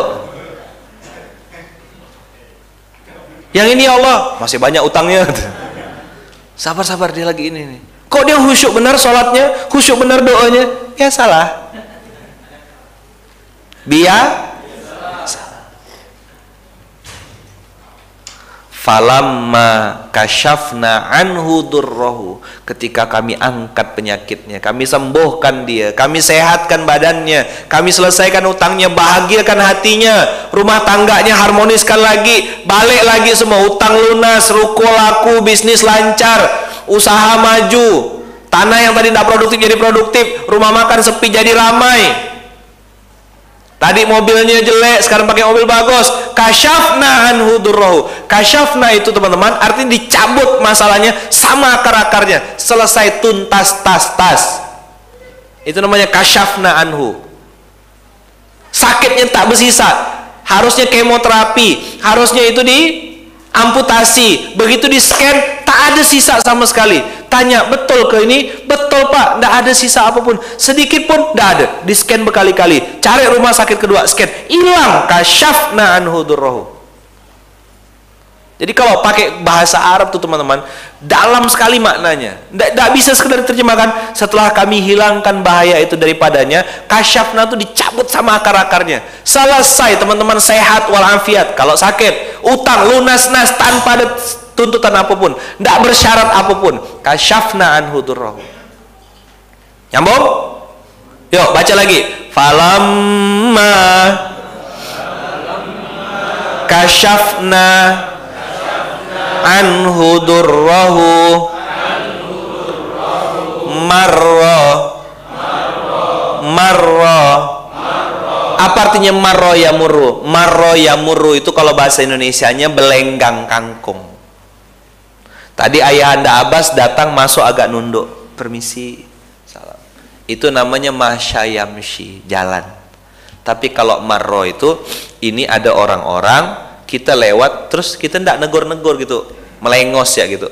Yang ini Allah masih banyak utangnya. Sabar-sabar dia lagi ini nih. Kok dia khusyuk benar sholatnya, khusyuk benar doanya? Ya salah biya falamma kashafna anhu durrohu ketika kami angkat penyakitnya kami sembuhkan dia kami sehatkan badannya kami selesaikan utangnya bahagiakan hatinya rumah tangganya harmoniskan lagi balik lagi semua utang lunas ruko laku bisnis lancar usaha maju tanah yang tadi tidak produktif jadi produktif rumah makan sepi jadi ramai Tadi mobilnya jelek, sekarang pakai mobil bagus. Kasyafna anhu durrohu. Kasyafna itu teman-teman artinya dicabut masalahnya sama akar-akarnya. Selesai tuntas tas tas. Itu namanya kasyafna anhu. Sakitnya tak bersisa. Harusnya kemoterapi, harusnya itu di amputasi begitu di scan tak ada sisa sama sekali tanya betul ke ini? Betul pak. Tidak ada sisa apa pun. Sedikit pun? Tidak ada. Di scan berkali-kali. Cari rumah sakit kedua scan. Hilang. Kasyafna anhu durrohu jadi kalau pakai bahasa Arab tuh teman-teman, dalam sekali maknanya. Tidak bisa sekedar diterjemahkan. Setelah kami hilangkan bahaya itu daripadanya, kasyafna itu dicabut sama akar-akarnya. Selesai teman-teman. Sehat walafiat. Kalau sakit, utang lunas nas tanpa ada tuntutan apa pun, tidak bersyarat apa pun. Kasyafna anhu durrahu. Nyambung? Yuk baca lagi. Falamma kasyafna anhu durrahu marra marra apa artinya marro yamuru marro yamuru itu kalau bahasa Indonesia-nya belenggang kangkung tadi ayah anda Abbas datang masuk agak nunduk. Permisi. Salam. Itu namanya masyayamshi jalan. Tapi kalau marro itu ini ada orang-orang kita lewat terus kita tidak negor-negor gitu. Melengos ya gitu.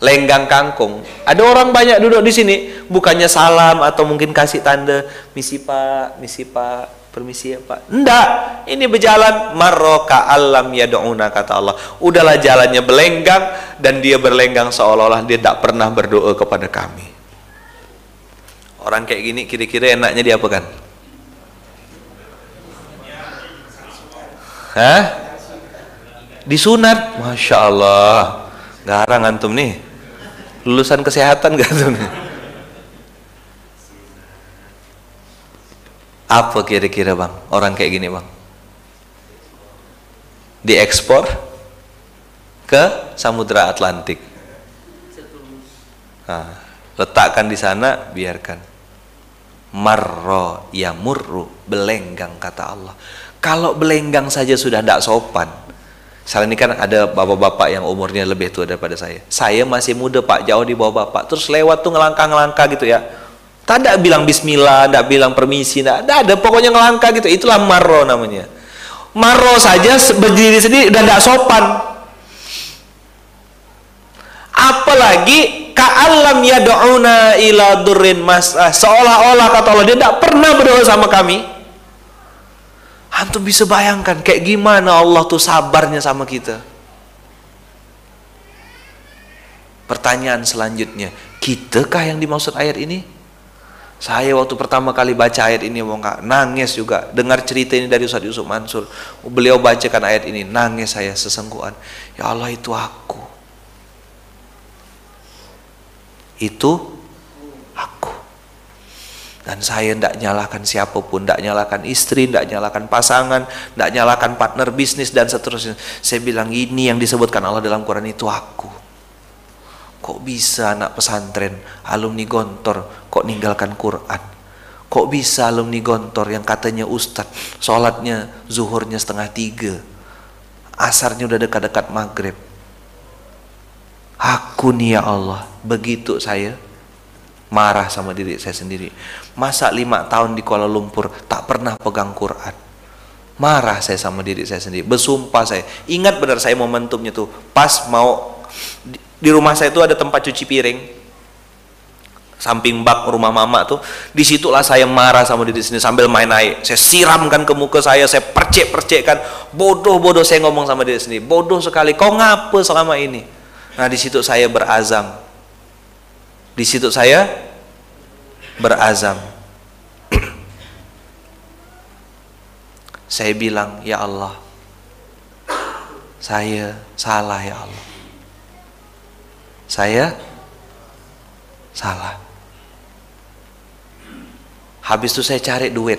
Lenggang kangkung. Ada orang banyak duduk di sini. Bukannya salam atau mungkin kasih tanda misi pak misi pak permisi ya Pak. Enggak, ini berjalan marroka alam yad'una kata Allah. Udahlah jalannya berlenggang dan dia berlenggang seolah-olah dia tidak pernah berdoa kepada kami. Orang kayak gini kira-kira enaknya dia apa kan? Hah? Disunat, masya Allah. Garang antum nih. Lulusan kesehatan gak tuh nih? Apa kira-kira bang? Orang kayak gini bang? Diekspor ke Samudra Atlantik. Nah, letakkan di sana, biarkan. Marro ya murru belenggang kata Allah. Kalau belenggang saja sudah tidak sopan. Salah ini kan ada bapak-bapak yang umurnya lebih tua daripada saya. Saya masih muda pak, jauh di bawah bapak. Terus lewat tuh ngelangkah-ngelangkah gitu ya Ada bilang bismillah, tidak bilang permisi, tidak ada. Pokoknya ngelangkah gitu. Itulah marro namanya. Marro saja berdiri sendiri dan tidak sopan. Apalagi ka'alam yad'una ila durrin mas'ah. Seolah-olah kata Allah dia tidak pernah berdoa sama kami. Antum bisa bayangkan kayak gimana Allah tuh sabarnya sama kita. Pertanyaan selanjutnya, kitakah yang dimaksud ayat ini? Saya waktu pertama kali baca ayat ini mau nggak nangis juga dengar cerita ini dari Ustaz Yusuf Mansur. Beliau bacakan ayat ini nangis saya sesengguhan. Ya Allah itu aku. Itu aku. Dan saya tidak nyalakan siapa pun, tidak nyalakan istri, tidak nyalakan pasangan, tidak nyalakan partner bisnis dan seterusnya. Saya bilang ini yang disebutkan Allah dalam Quran itu aku. Kok bisa anak pesantren, alumni gontor, kok ninggalkan Quran? Kok bisa alumni gontor yang katanya ustadz, sholatnya zuhurnya setengah tiga, asarnya udah dekat-dekat maghrib. Aku nih ya Allah, begitu saya marah sama diri saya sendiri. Masa lima tahun di Kuala Lumpur tak pernah pegang Quran. Marah saya sama diri saya sendiri. Bersumpah saya. Ingat benar saya momentumnya tuh. Pas mau di rumah saya itu ada tempat cuci piring. Samping bak rumah mama tuh di situlah saya marah sama diri sini sambil main air. Saya siramkan ke muka saya saya percek percekkan bodoh bodoh saya ngomong sama diri sendiri. Bodoh sekali. Kau ngapa selama ini? Nah di situ saya berazam. Di situ saya berazam. Saya bilang ya Allah saya salah ya Allah saya salah. Habis itu saya cari duit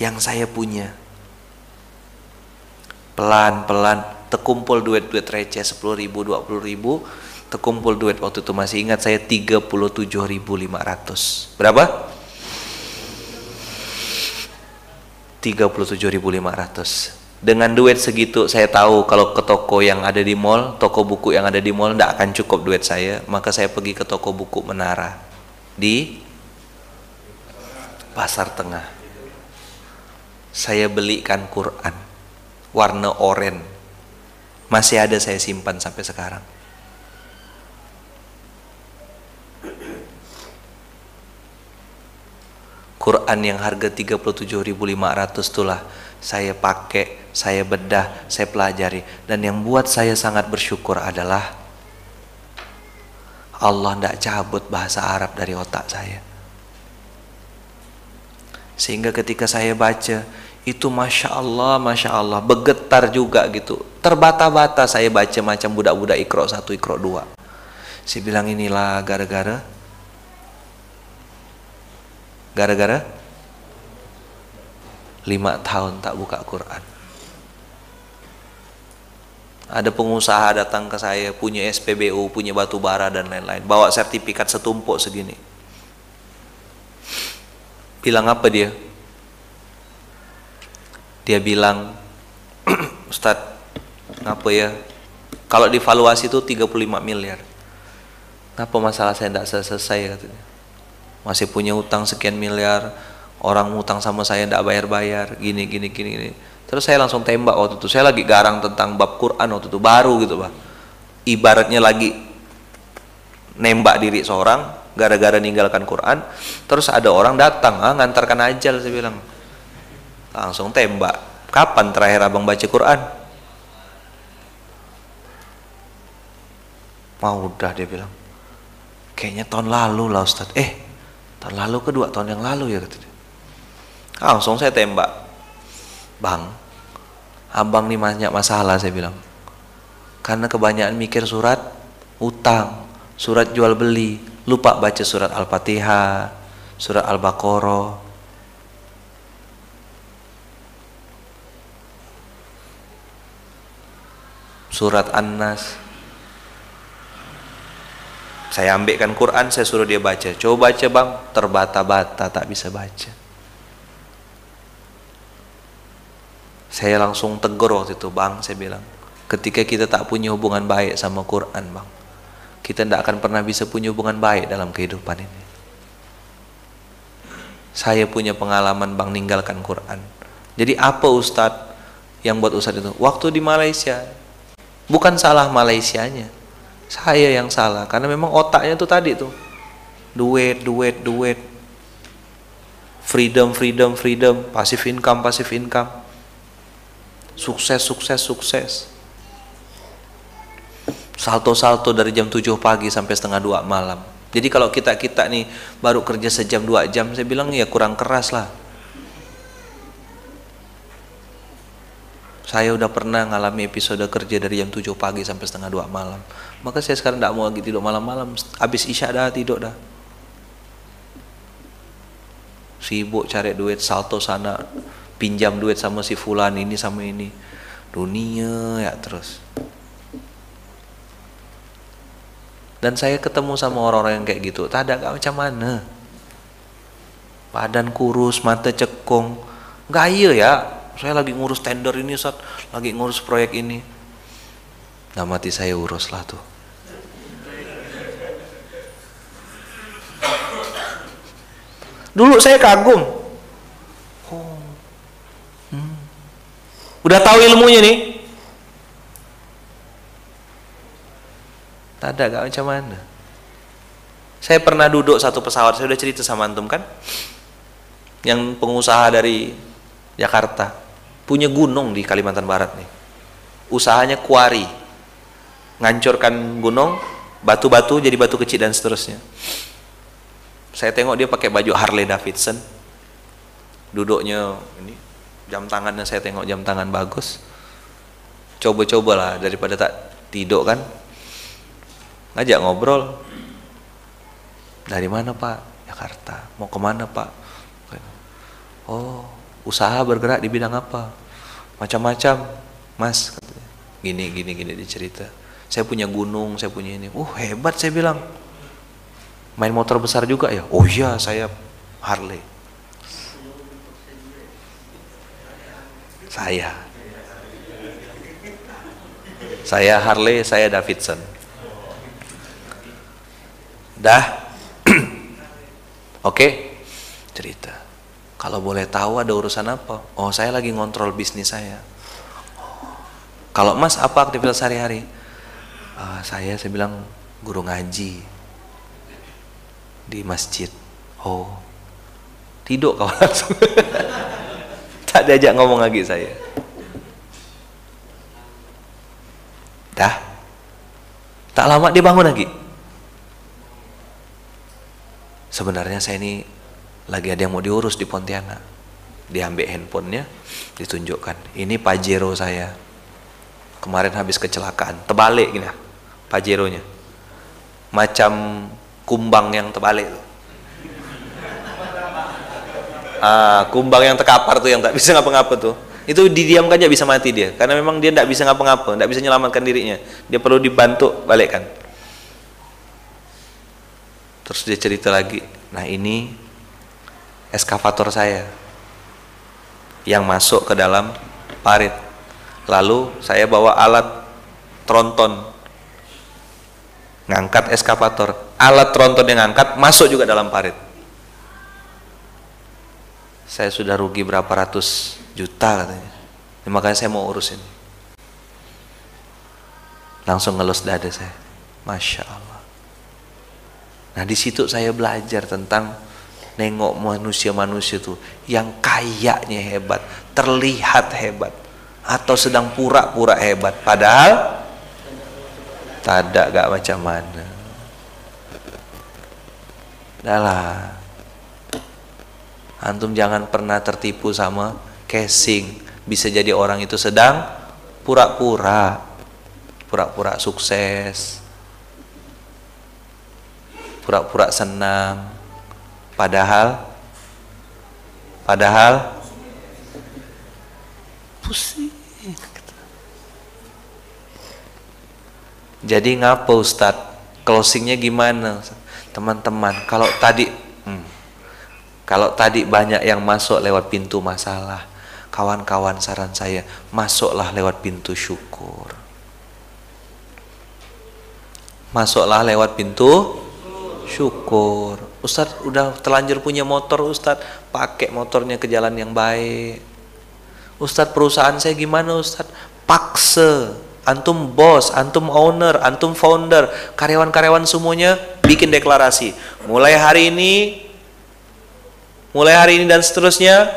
yang saya punya. Pelan-pelan terkumpul duit-duit receh 10 ribu, 20 ribu, terkumpul duit waktu itu masih ingat saya 37.500. Berapa? 37.500 dengan duit segitu saya tahu kalau ke toko yang ada di mall, toko buku yang ada di mall tidak akan cukup duit saya, maka saya pergi ke toko buku Menara di Pasar Tengah. Saya belikan Quran warna oranye. Masih ada saya simpan sampai sekarang. Quran yang harga 37.500 itulah saya pakai, saya bedah, saya pelajari. Dan yang buat saya sangat bersyukur adalah Allah tidak cabut bahasa Arab dari otak saya. Sehingga ketika saya baca, itu Masya Allah, Masya Allah, bergetar juga gitu. Terbata-bata saya baca macam budak-budak ikro satu, ikro dua. Saya bilang inilah gara-gara gara-gara lima tahun tak buka Quran. Ada pengusaha datang ke saya punya SPBU punya batu bara dan lain-lain. Bawa sertifikat setumpuk segini. Bilang apa dia? Dia bilang Ustadz ngapa ya? Kalau divaluasi itu 35 miliar. Kenapa masalah saya tidak selesai katanya. Masih punya utang sekian miliar, orang utang sama saya tidak bayar-bayar, gini, gini, gini, gini. Terus saya langsung tembak waktu itu. Saya lagi garang tentang bab Quran waktu itu, baru gitu Pak. Ibaratnya lagi nembak diri seorang, gara-gara ninggalkan Quran, terus ada orang datang, ah, ngantarkan ajal, saya bilang. Langsung tembak. Kapan terakhir abang baca Quran? Mau udah dia bilang kayaknya tahun lalu lah Ustaz eh tahun lalu kedua tahun yang lalu ya kata dia langsung saya tembak. Bang abang nih banyak masalah saya bilang. Karena kebanyakan mikir surat utang surat jual beli lupa baca surat al-fatihah surat al-baqarah. Surat an-nas. Saya ambilkan Quran, saya suruh dia baca. Coba baca bang, terbata-bata, tak bisa baca. Saya langsung tegur waktu itu, bang, saya bilang. Ketika kita tak punya hubungan baik sama Quran, bang. Kita tidak akan pernah bisa punya hubungan baik dalam kehidupan ini. Saya punya pengalaman bang ninggalkan Quran. Jadi apa Ustadz yang buat Ustadz itu? Waktu di Malaysia, bukan salah Malaysianya saya yang salah karena memang otaknya tuh tadi tuh duit duit duit freedom freedom freedom passive income passive income sukses sukses sukses salto-salto dari jam 7 pagi sampai setengah dua malam jadi kalau kita-kita nih baru kerja sejam dua jam saya bilang ya kurang keras lah Saya udah pernah ngalami episode kerja dari jam 7 pagi sampai setengah 2 malam. Maka saya sekarang tidak mau lagi tidur malam-malam. Habis isya dah tidur dah. Sibuk cari duit, salto sana, pinjam duit sama si fulan ini sama ini. Dunia ya terus. Dan saya ketemu sama orang-orang yang kayak gitu. Tak ada macam mana. Badan kurus, mata cekung. Gaya ya, saya lagi ngurus tender ini saat lagi ngurus proyek ini nah mati saya urus lah tuh dulu saya kagum oh. hmm. Udah tahu ilmunya nih. Tak ada gak macam mana? Saya pernah duduk satu pesawat saya udah cerita sama antum kan? Yang pengusaha dari Jakarta. Punya gunung di Kalimantan Barat nih. Usahanya kuari. Ngancurkan gunung batu-batu jadi batu kecil dan seterusnya. Saya tengok dia pakai baju Harley Davidson. Duduknya ini jam tangannya saya tengok jam tangan bagus. Coba-coba lah daripada tak tidur kan. Ngajak ngobrol. Dari mana pak? Jakarta. Mau ke mana pak? Oh usaha bergerak di bidang apa? Macam-macam mas gini gini gini dicerita saya punya gunung saya punya ini. Oh hebat saya bilang. Main motor besar juga ya? Oh iya saya Harley saya saya Harley saya Davidson dah oke okay. cerita kalau boleh tahu ada urusan apa? Oh, saya lagi ngontrol bisnis saya. Kalau Mas apa aktivitas sehari-hari? Uh, saya saya bilang guru ngaji di masjid. Oh, tidur kau langsung. Tak diajak ngomong lagi saya. Dah. Tak lama dia bangun lagi. Sebenarnya saya ini lagi ada yang mau diurus di Pontianak diambil handphonenya ditunjukkan ini Pajero saya kemarin habis kecelakaan terbalik gini Pajeronya macam kumbang yang terbalik ah, kumbang yang terkapar tuh yang tak bisa ngapa-ngapa tuh. Itu didiamkan aja bisa mati dia karena memang dia tidak bisa ngapa-ngapa tidak bisa menyelamatkan dirinya. Dia perlu dibantu balikkan. Terus dia cerita lagi nah ini eskavator saya yang masuk ke dalam parit. Lalu saya bawa alat tronton ngangkat eskavator. Alat tronton yang angkat masuk juga dalam parit saya sudah rugi berapa ratus juta katanya. Ya, makanya saya mau urus ini langsung ngelus dada saya. Masya Allah. Nah di situ saya belajar tentang nengok manusia-manusia itu yang kayaknya hebat terlihat hebat atau sedang pura-pura hebat. Padahal tak gak macam mana. Dah antum jangan pernah tertipu sama casing. Bisa jadi orang itu sedang pura-pura pura-pura sukses pura-pura senang. Padahal padahal pusing. Jadi ngapa Ustadz? Closingnya gimana? Teman-teman kalau tadi kalau tadi banyak yang masuk lewat pintu masalah, kawan-kawan saran saya, masuklah lewat pintu syukur. Masuklah lewat pintu syukur. Ustadz udah telanjur punya motor Ustadz, pakai motornya ke jalan yang baik. Ustadz perusahaan saya gimana Ustadz? Paksa, antum bos, antum owner, antum founder, karyawan-karyawan semuanya bikin deklarasi. Mulai hari ini mulai hari ini dan seterusnya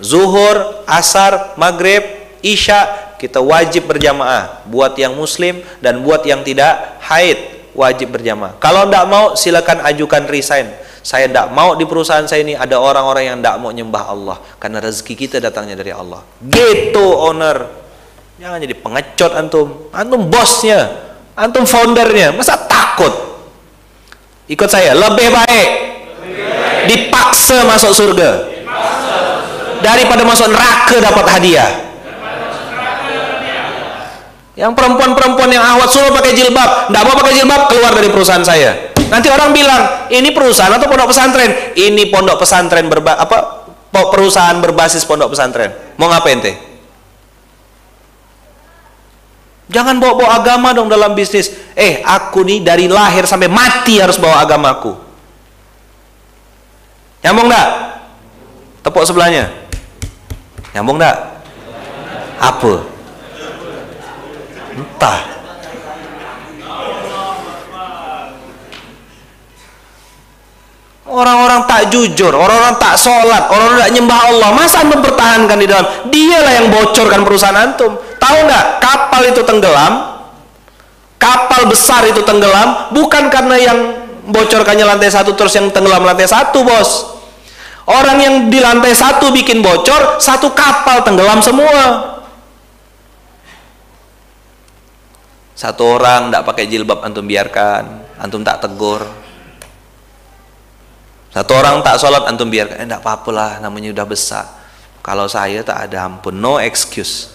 zuhur, asar, maghrib, isya kita wajib berjamaah. Buat yang muslim dan buat yang tidak haid wajib berjamaah. Kalau tidak mau silakan ajukan resign. Saya tidak mau di perusahaan saya ini ada orang-orang yang tidak mau nyembah Allah. Karena rezeki kita datangnya dari Allah. Gitu owner. Jangan jadi pengecut antum. Antum bosnya. Antum foundernya. Masa takut? Ikut saya lebih baik dipaksa masuk surga. Daripada masuk neraka dapat hadiah. Yang perempuan-perempuan yang awat suruh pakai jilbab. Tidak mau pakai jilbab keluar dari perusahaan saya. Nanti orang bilang ini perusahaan atau pondok pesantren? Ini pondok pesantren berba apa perusahaan berbasis pondok pesantren. Mau ngapain teh? Jangan bawa-bawa agama dong dalam bisnis. Eh aku nih dari lahir sampai mati harus bawa agamaku Nyambung enggak? Tepuk sebelahnya. Nyambung enggak? Apa? Entah. Orang-orang tak jujur, orang-orang tak sholat, orang-orang tak nyembah Allah. Masa mempertahankan di dalam? Dialah yang bocorkan perusahaan antum. Tahu nggak? Kapal itu tenggelam, kapal besar itu tenggelam, bukan karena yang bocorkannya lantai satu terus yang tenggelam lantai satu bos. Orang yang di lantai satu bikin bocor satu kapal tenggelam semua. Satu orang tidak pakai jilbab antum biarkan. Antum tak tegur. Satu orang tak sholat antum biarkan. Eh tidak apa-apa lah namanya udah besar. Kalau saya tak ada ampun no excuse.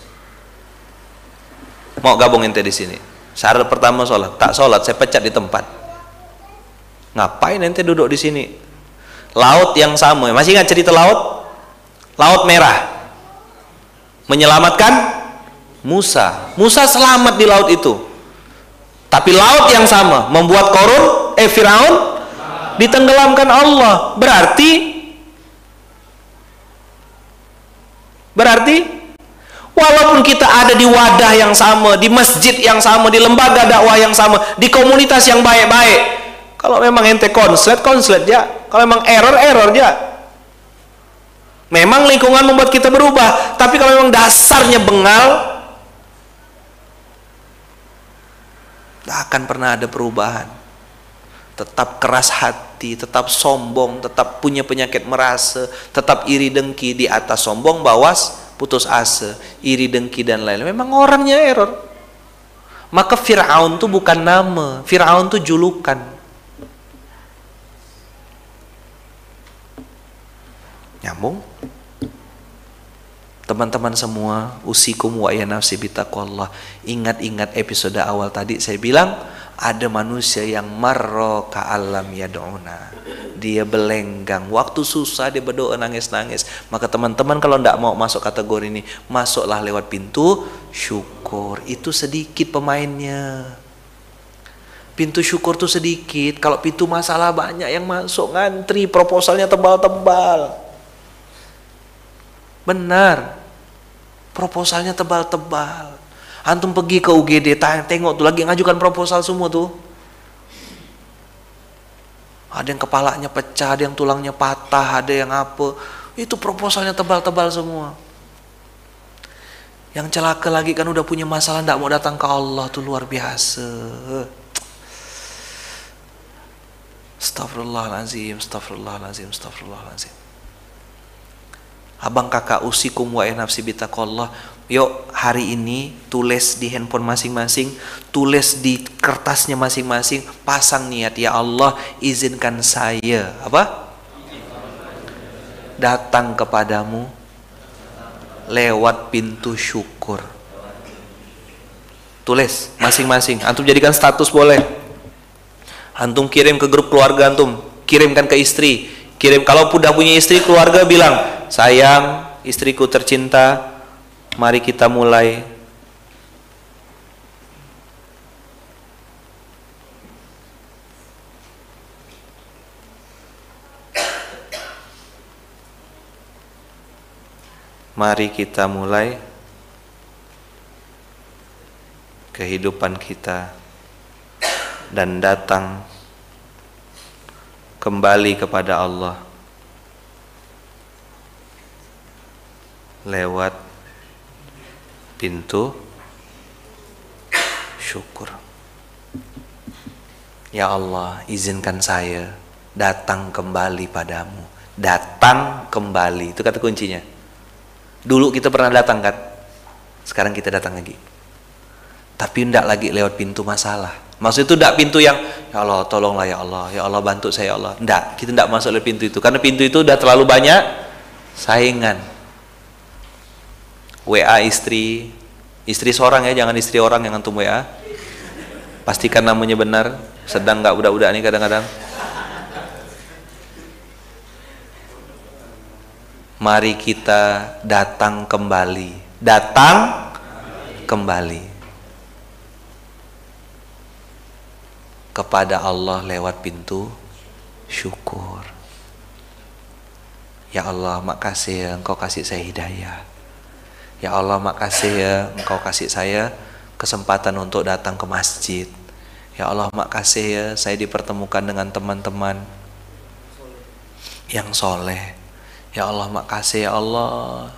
Mau gabung ente di sini. Syarat pertama sholat. Tak sholat saya pecat di tempat Ngapain ente duduk di sini? Laut yang sama. Masih ingat cerita laut? Laut merah. Menyelamatkan Musa. Musa selamat di laut itu. Tapi laut yang sama membuat korun eh Firaun ditenggelamkan Allah. Berarti Berarti walaupun kita ada di wadah yang sama, di masjid yang sama, di lembaga dakwah yang sama, di komunitas yang baik-baik, kalau memang ente konslet, konslet ya. Kalau memang error, error ya. Memang lingkungan membuat kita berubah, tapi kalau memang dasarnya bengal, tidak akan pernah ada perubahan. Tetap keras hati, tetap sombong, tetap punya penyakit merasa, tetap iri dengki di atas sombong, bawas, putus asa, iri dengki dan lain-lain. Memang orangnya error. Maka Fir'aun itu bukan nama, Fir'aun itu julukan. Nyambung? Teman-teman semua, usikum wa ya nafsi bitaqwallah. Ingat-ingat episode awal tadi saya bilang ada manusia yang marro alam yad'una. Dia belenggang, waktu susah dia berdoa nangis-nangis. Maka teman-teman kalau tidak mau masuk kategori ini, masuklah lewat pintu syukur. Itu sedikit pemainnya. Pintu syukur tuh sedikit. Kalau pintu masalah banyak yang masuk ngantri, proposalnya tebal-tebal. Benar. Proposalnya tebal-tebal. Antum pergi ke UGD, tengok tuh lagi ngajukan proposal semua tuh. Ada yang kepalanya pecah, ada yang tulangnya patah, ada yang apa. Itu proposalnya tebal-tebal semua. Yang celaka lagi kan udah punya masalah, tidak mau datang ke Allah tuh luar biasa. Astagfirullahalazim, astagfirullahalazim, astagfirullahalazim. Abang kakak usikum wa nafsi bitaqallah. Yuk hari ini tulis di handphone masing-masing, tulis di kertasnya masing-masing, pasang niat ya Allah izinkan saya apa? Datang kepadamu lewat pintu syukur. Tulis masing-masing. Antum jadikan status boleh antum kirim ke grup keluarga antum kirimkan ke istri kirim kalau udah punya istri keluarga bilang sayang istriku tercinta mari kita mulai. Mari kita mulai kehidupan kita dan datang kembali kepada Allah lewat pintu syukur. Ya Allah, izinkan saya datang kembali padamu. Datang kembali, itu kata kuncinya. Dulu kita pernah datang kan? Sekarang kita datang lagi. Tapi tidak lagi lewat pintu masalah Maksud itu tidak pintu yang ya Allah tolonglah ya Allah, ya Allah bantu saya ya Allah. Tidak, kita tidak masuk lewat pintu itu karena pintu itu sudah terlalu banyak saingan. WA istri, istri seorang ya, jangan istri orang yang antum WA. Pastikan namanya benar, sedang nggak udah-udah nih kadang-kadang. Mari kita datang kembali, datang kembali kepada Allah lewat pintu syukur. Ya Allah, makasih ya Engkau kasih saya hidayah. Ya Allah, makasih ya Engkau kasih saya kesempatan untuk datang ke masjid. Ya Allah, makasih ya saya dipertemukan dengan teman-teman yang soleh. Ya Allah, makasih ya Allah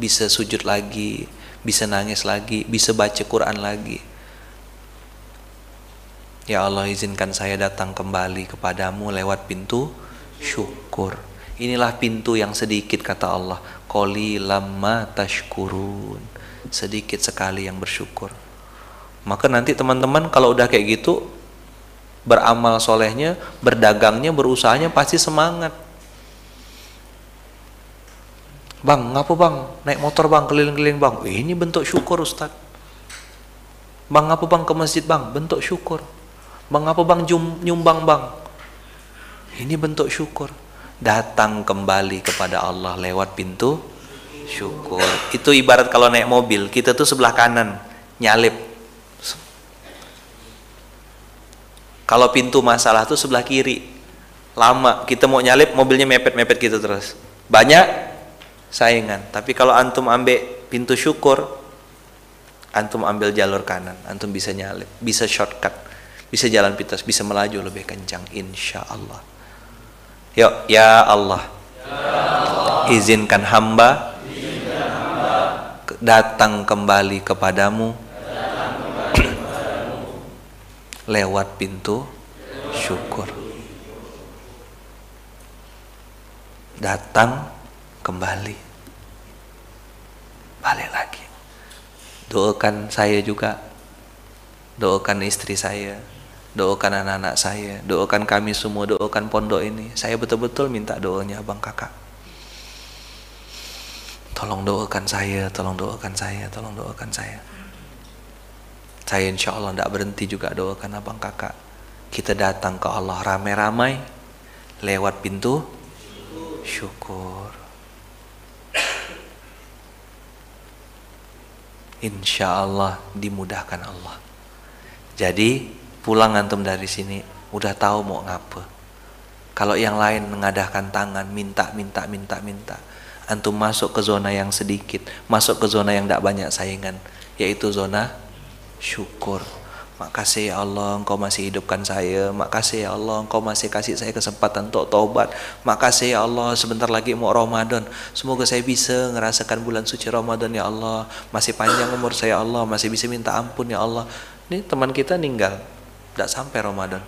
bisa sujud lagi, bisa nangis lagi, bisa baca Quran lagi. Ya Allah izinkan saya datang kembali kepadamu lewat pintu syukur. Inilah pintu yang sedikit kata Allah. Koli lama tashkurun. Sedikit sekali yang bersyukur. Maka nanti teman-teman kalau udah kayak gitu beramal solehnya, berdagangnya, berusahanya pasti semangat. Bang, ngapa bang? Naik motor bang, keliling-keliling bang. Ini bentuk syukur Ustaz. Bang, ngapa bang ke masjid bang? Bentuk syukur. Bang apa bang jum, nyumbang bang? Ini bentuk syukur. Datang kembali kepada Allah lewat pintu syukur. Itu ibarat kalau naik mobil, kita tuh sebelah kanan nyalip. Kalau pintu masalah tuh sebelah kiri. Lama kita mau nyalip mobilnya mepet-mepet gitu terus. Banyak saingan. Tapi kalau antum ambil pintu syukur, antum ambil jalur kanan, antum bisa nyalip, bisa shortcut bisa jalan pintas, bisa melaju lebih kencang insya Allah. Yuk, ya Allah, izinkan hamba, datang kembali kepadamu, lewat pintu syukur. Datang kembali, balik lagi. Doakan saya juga, doakan istri saya, doakan anak-anak saya, doakan kami semua, doakan pondok ini. Saya betul-betul minta doanya abang kakak. Tolong doakan saya, tolong doakan saya, tolong doakan saya. Saya insya Allah tidak berhenti juga doakan abang kakak. Kita datang ke Allah ramai-ramai lewat pintu syukur. Insya Allah dimudahkan Allah. Jadi pulang antum dari sini udah tahu mau ngapa kalau yang lain mengadahkan tangan minta minta minta minta antum masuk ke zona yang sedikit masuk ke zona yang tidak banyak saingan yaitu zona syukur. Makasih ya Allah engkau masih hidupkan saya. Makasih ya Allah engkau masih kasih saya kesempatan untuk taubat. Makasih ya Allah sebentar lagi mau Ramadan. Semoga saya bisa ngerasakan bulan suci Ramadan ya Allah. Masih panjang umur saya ya Allah. Masih bisa minta ampun ya Allah. Ini teman kita ninggal Tidak sampai Ramadan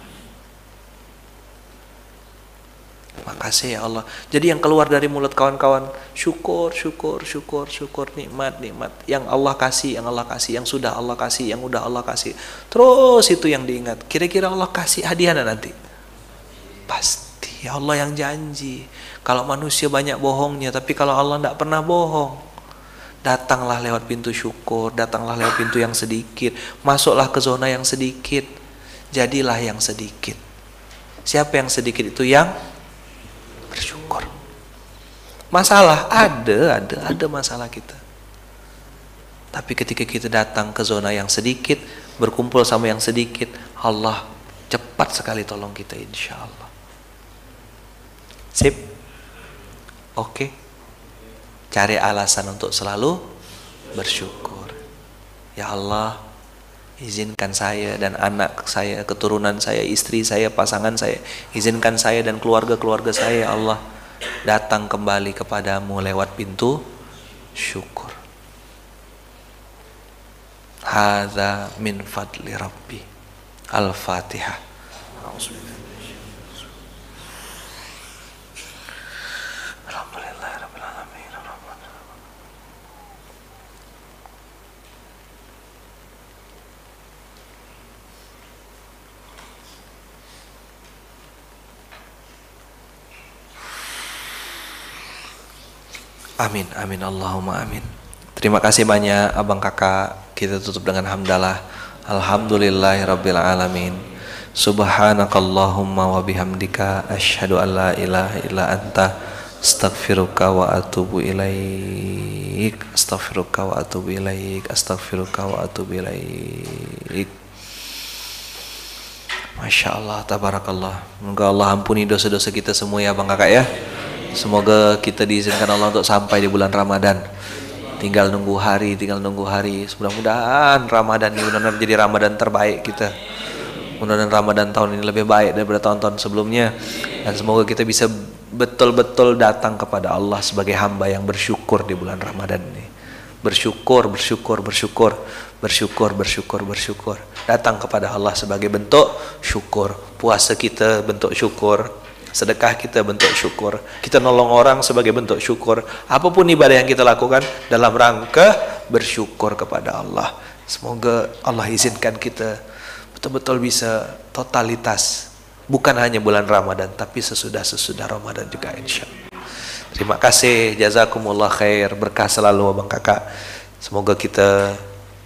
Makasih ya Allah. Jadi yang keluar dari mulut kawan-kawan, syukur, syukur, syukur, syukur, nikmat, nikmat. Yang Allah kasih, yang Allah kasih, yang sudah Allah kasih, yang udah Allah kasih. Terus itu yang diingat. Kira-kira Allah kasih hadiah nanti? Pasti. Ya Allah yang janji. Kalau manusia banyak bohongnya, tapi kalau Allah tidak pernah bohong. Datanglah lewat pintu syukur, datanglah lewat pintu yang sedikit, masuklah ke zona yang sedikit, jadilah yang sedikit. Siapa yang sedikit itu yang bersyukur. Masalah ada, ada, ada masalah kita. Tapi ketika kita datang ke zona yang sedikit, berkumpul sama yang sedikit, Allah cepat sekali tolong kita insya Allah. Sip? Oke. Cari alasan untuk selalu bersyukur. Ya Allah, Izinkan saya dan anak saya, keturunan saya, istri saya, pasangan saya. Izinkan saya dan keluarga-keluarga saya, ya Allah. Datang kembali kepadamu lewat pintu syukur. Hadza min fadli Rabbi. Al-Fatihah. Amin, amin, Allahumma amin. Terima kasih banyak abang kakak. Kita tutup dengan hamdalah. Alhamdulillahirabbil alamin. Subhanakallahumma wa bihamdika asyhadu an la ilaha illa anta astaghfiruka wa atubu ilaik. Astaghfiruka wa atubu ilaik. Astaghfiruka wa atubu ilaik. Masya Allah, tabarakallah. Semoga Allah ampuni dosa-dosa kita semua ya bang kakak ya. Semoga kita diizinkan Allah untuk sampai di bulan Ramadan. Tinggal nunggu hari, tinggal nunggu hari. Mudah-mudahan Ramadan ini benar-benar jadi Ramadan terbaik kita. Mudah-mudahan Ramadan tahun ini lebih baik daripada tahun-tahun sebelumnya. Dan semoga kita bisa betul-betul datang kepada Allah sebagai hamba yang bersyukur di bulan Ramadan ini. Bersyukur, bersyukur, bersyukur, bersyukur, bersyukur, bersyukur. Datang kepada Allah sebagai bentuk syukur. Puasa kita bentuk syukur, Sedekah kita bentuk syukur. Kita nolong orang sebagai bentuk syukur. Apa pun ibadah yang kita lakukan dalam rangka bersyukur kepada Allah. Semoga Allah izinkan kita betul-betul bisa totalitas. Bukan hanya bulan Ramadan, tapi sesudah-sesudah Ramadan juga insya Allah. Terima kasih, jazakumullah khair, berkah selalu abang kakak. Semoga kita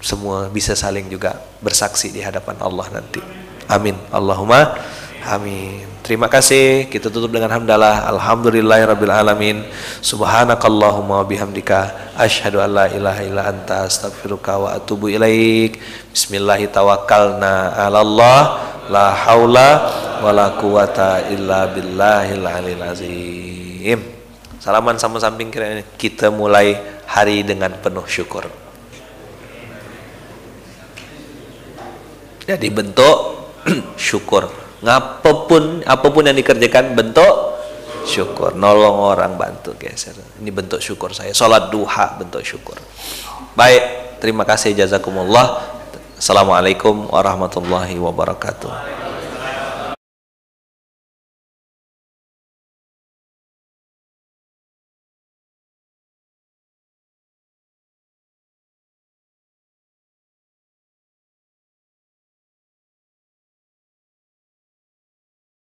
semua bisa saling juga bersaksi di hadapan Allah nanti. Amin. Allahumma amin. Terima kasih. Kita tutup dengan hamdalah. Alhamdulillahirabbil alamin. Subhanakallahumma bihamdika asyhadu an la ilaha illa anta astaghfiruka wa atubu ilaik. Bismillahi tawakkalna 'ala Allah. La haula wala quwata illa billahil alil azim. Salaman sama samping kira kita mulai hari dengan penuh syukur. Jadi bentuk syukur ngapapun apa pun yang dikerjakan bentuk syukur. Nolong orang bantu geser. Ini bentuk syukur saya. Sholat duha bentuk syukur. Baik terima kasih. Jazakumullah. Assalamualaikum warahmatullahi wabarakatuh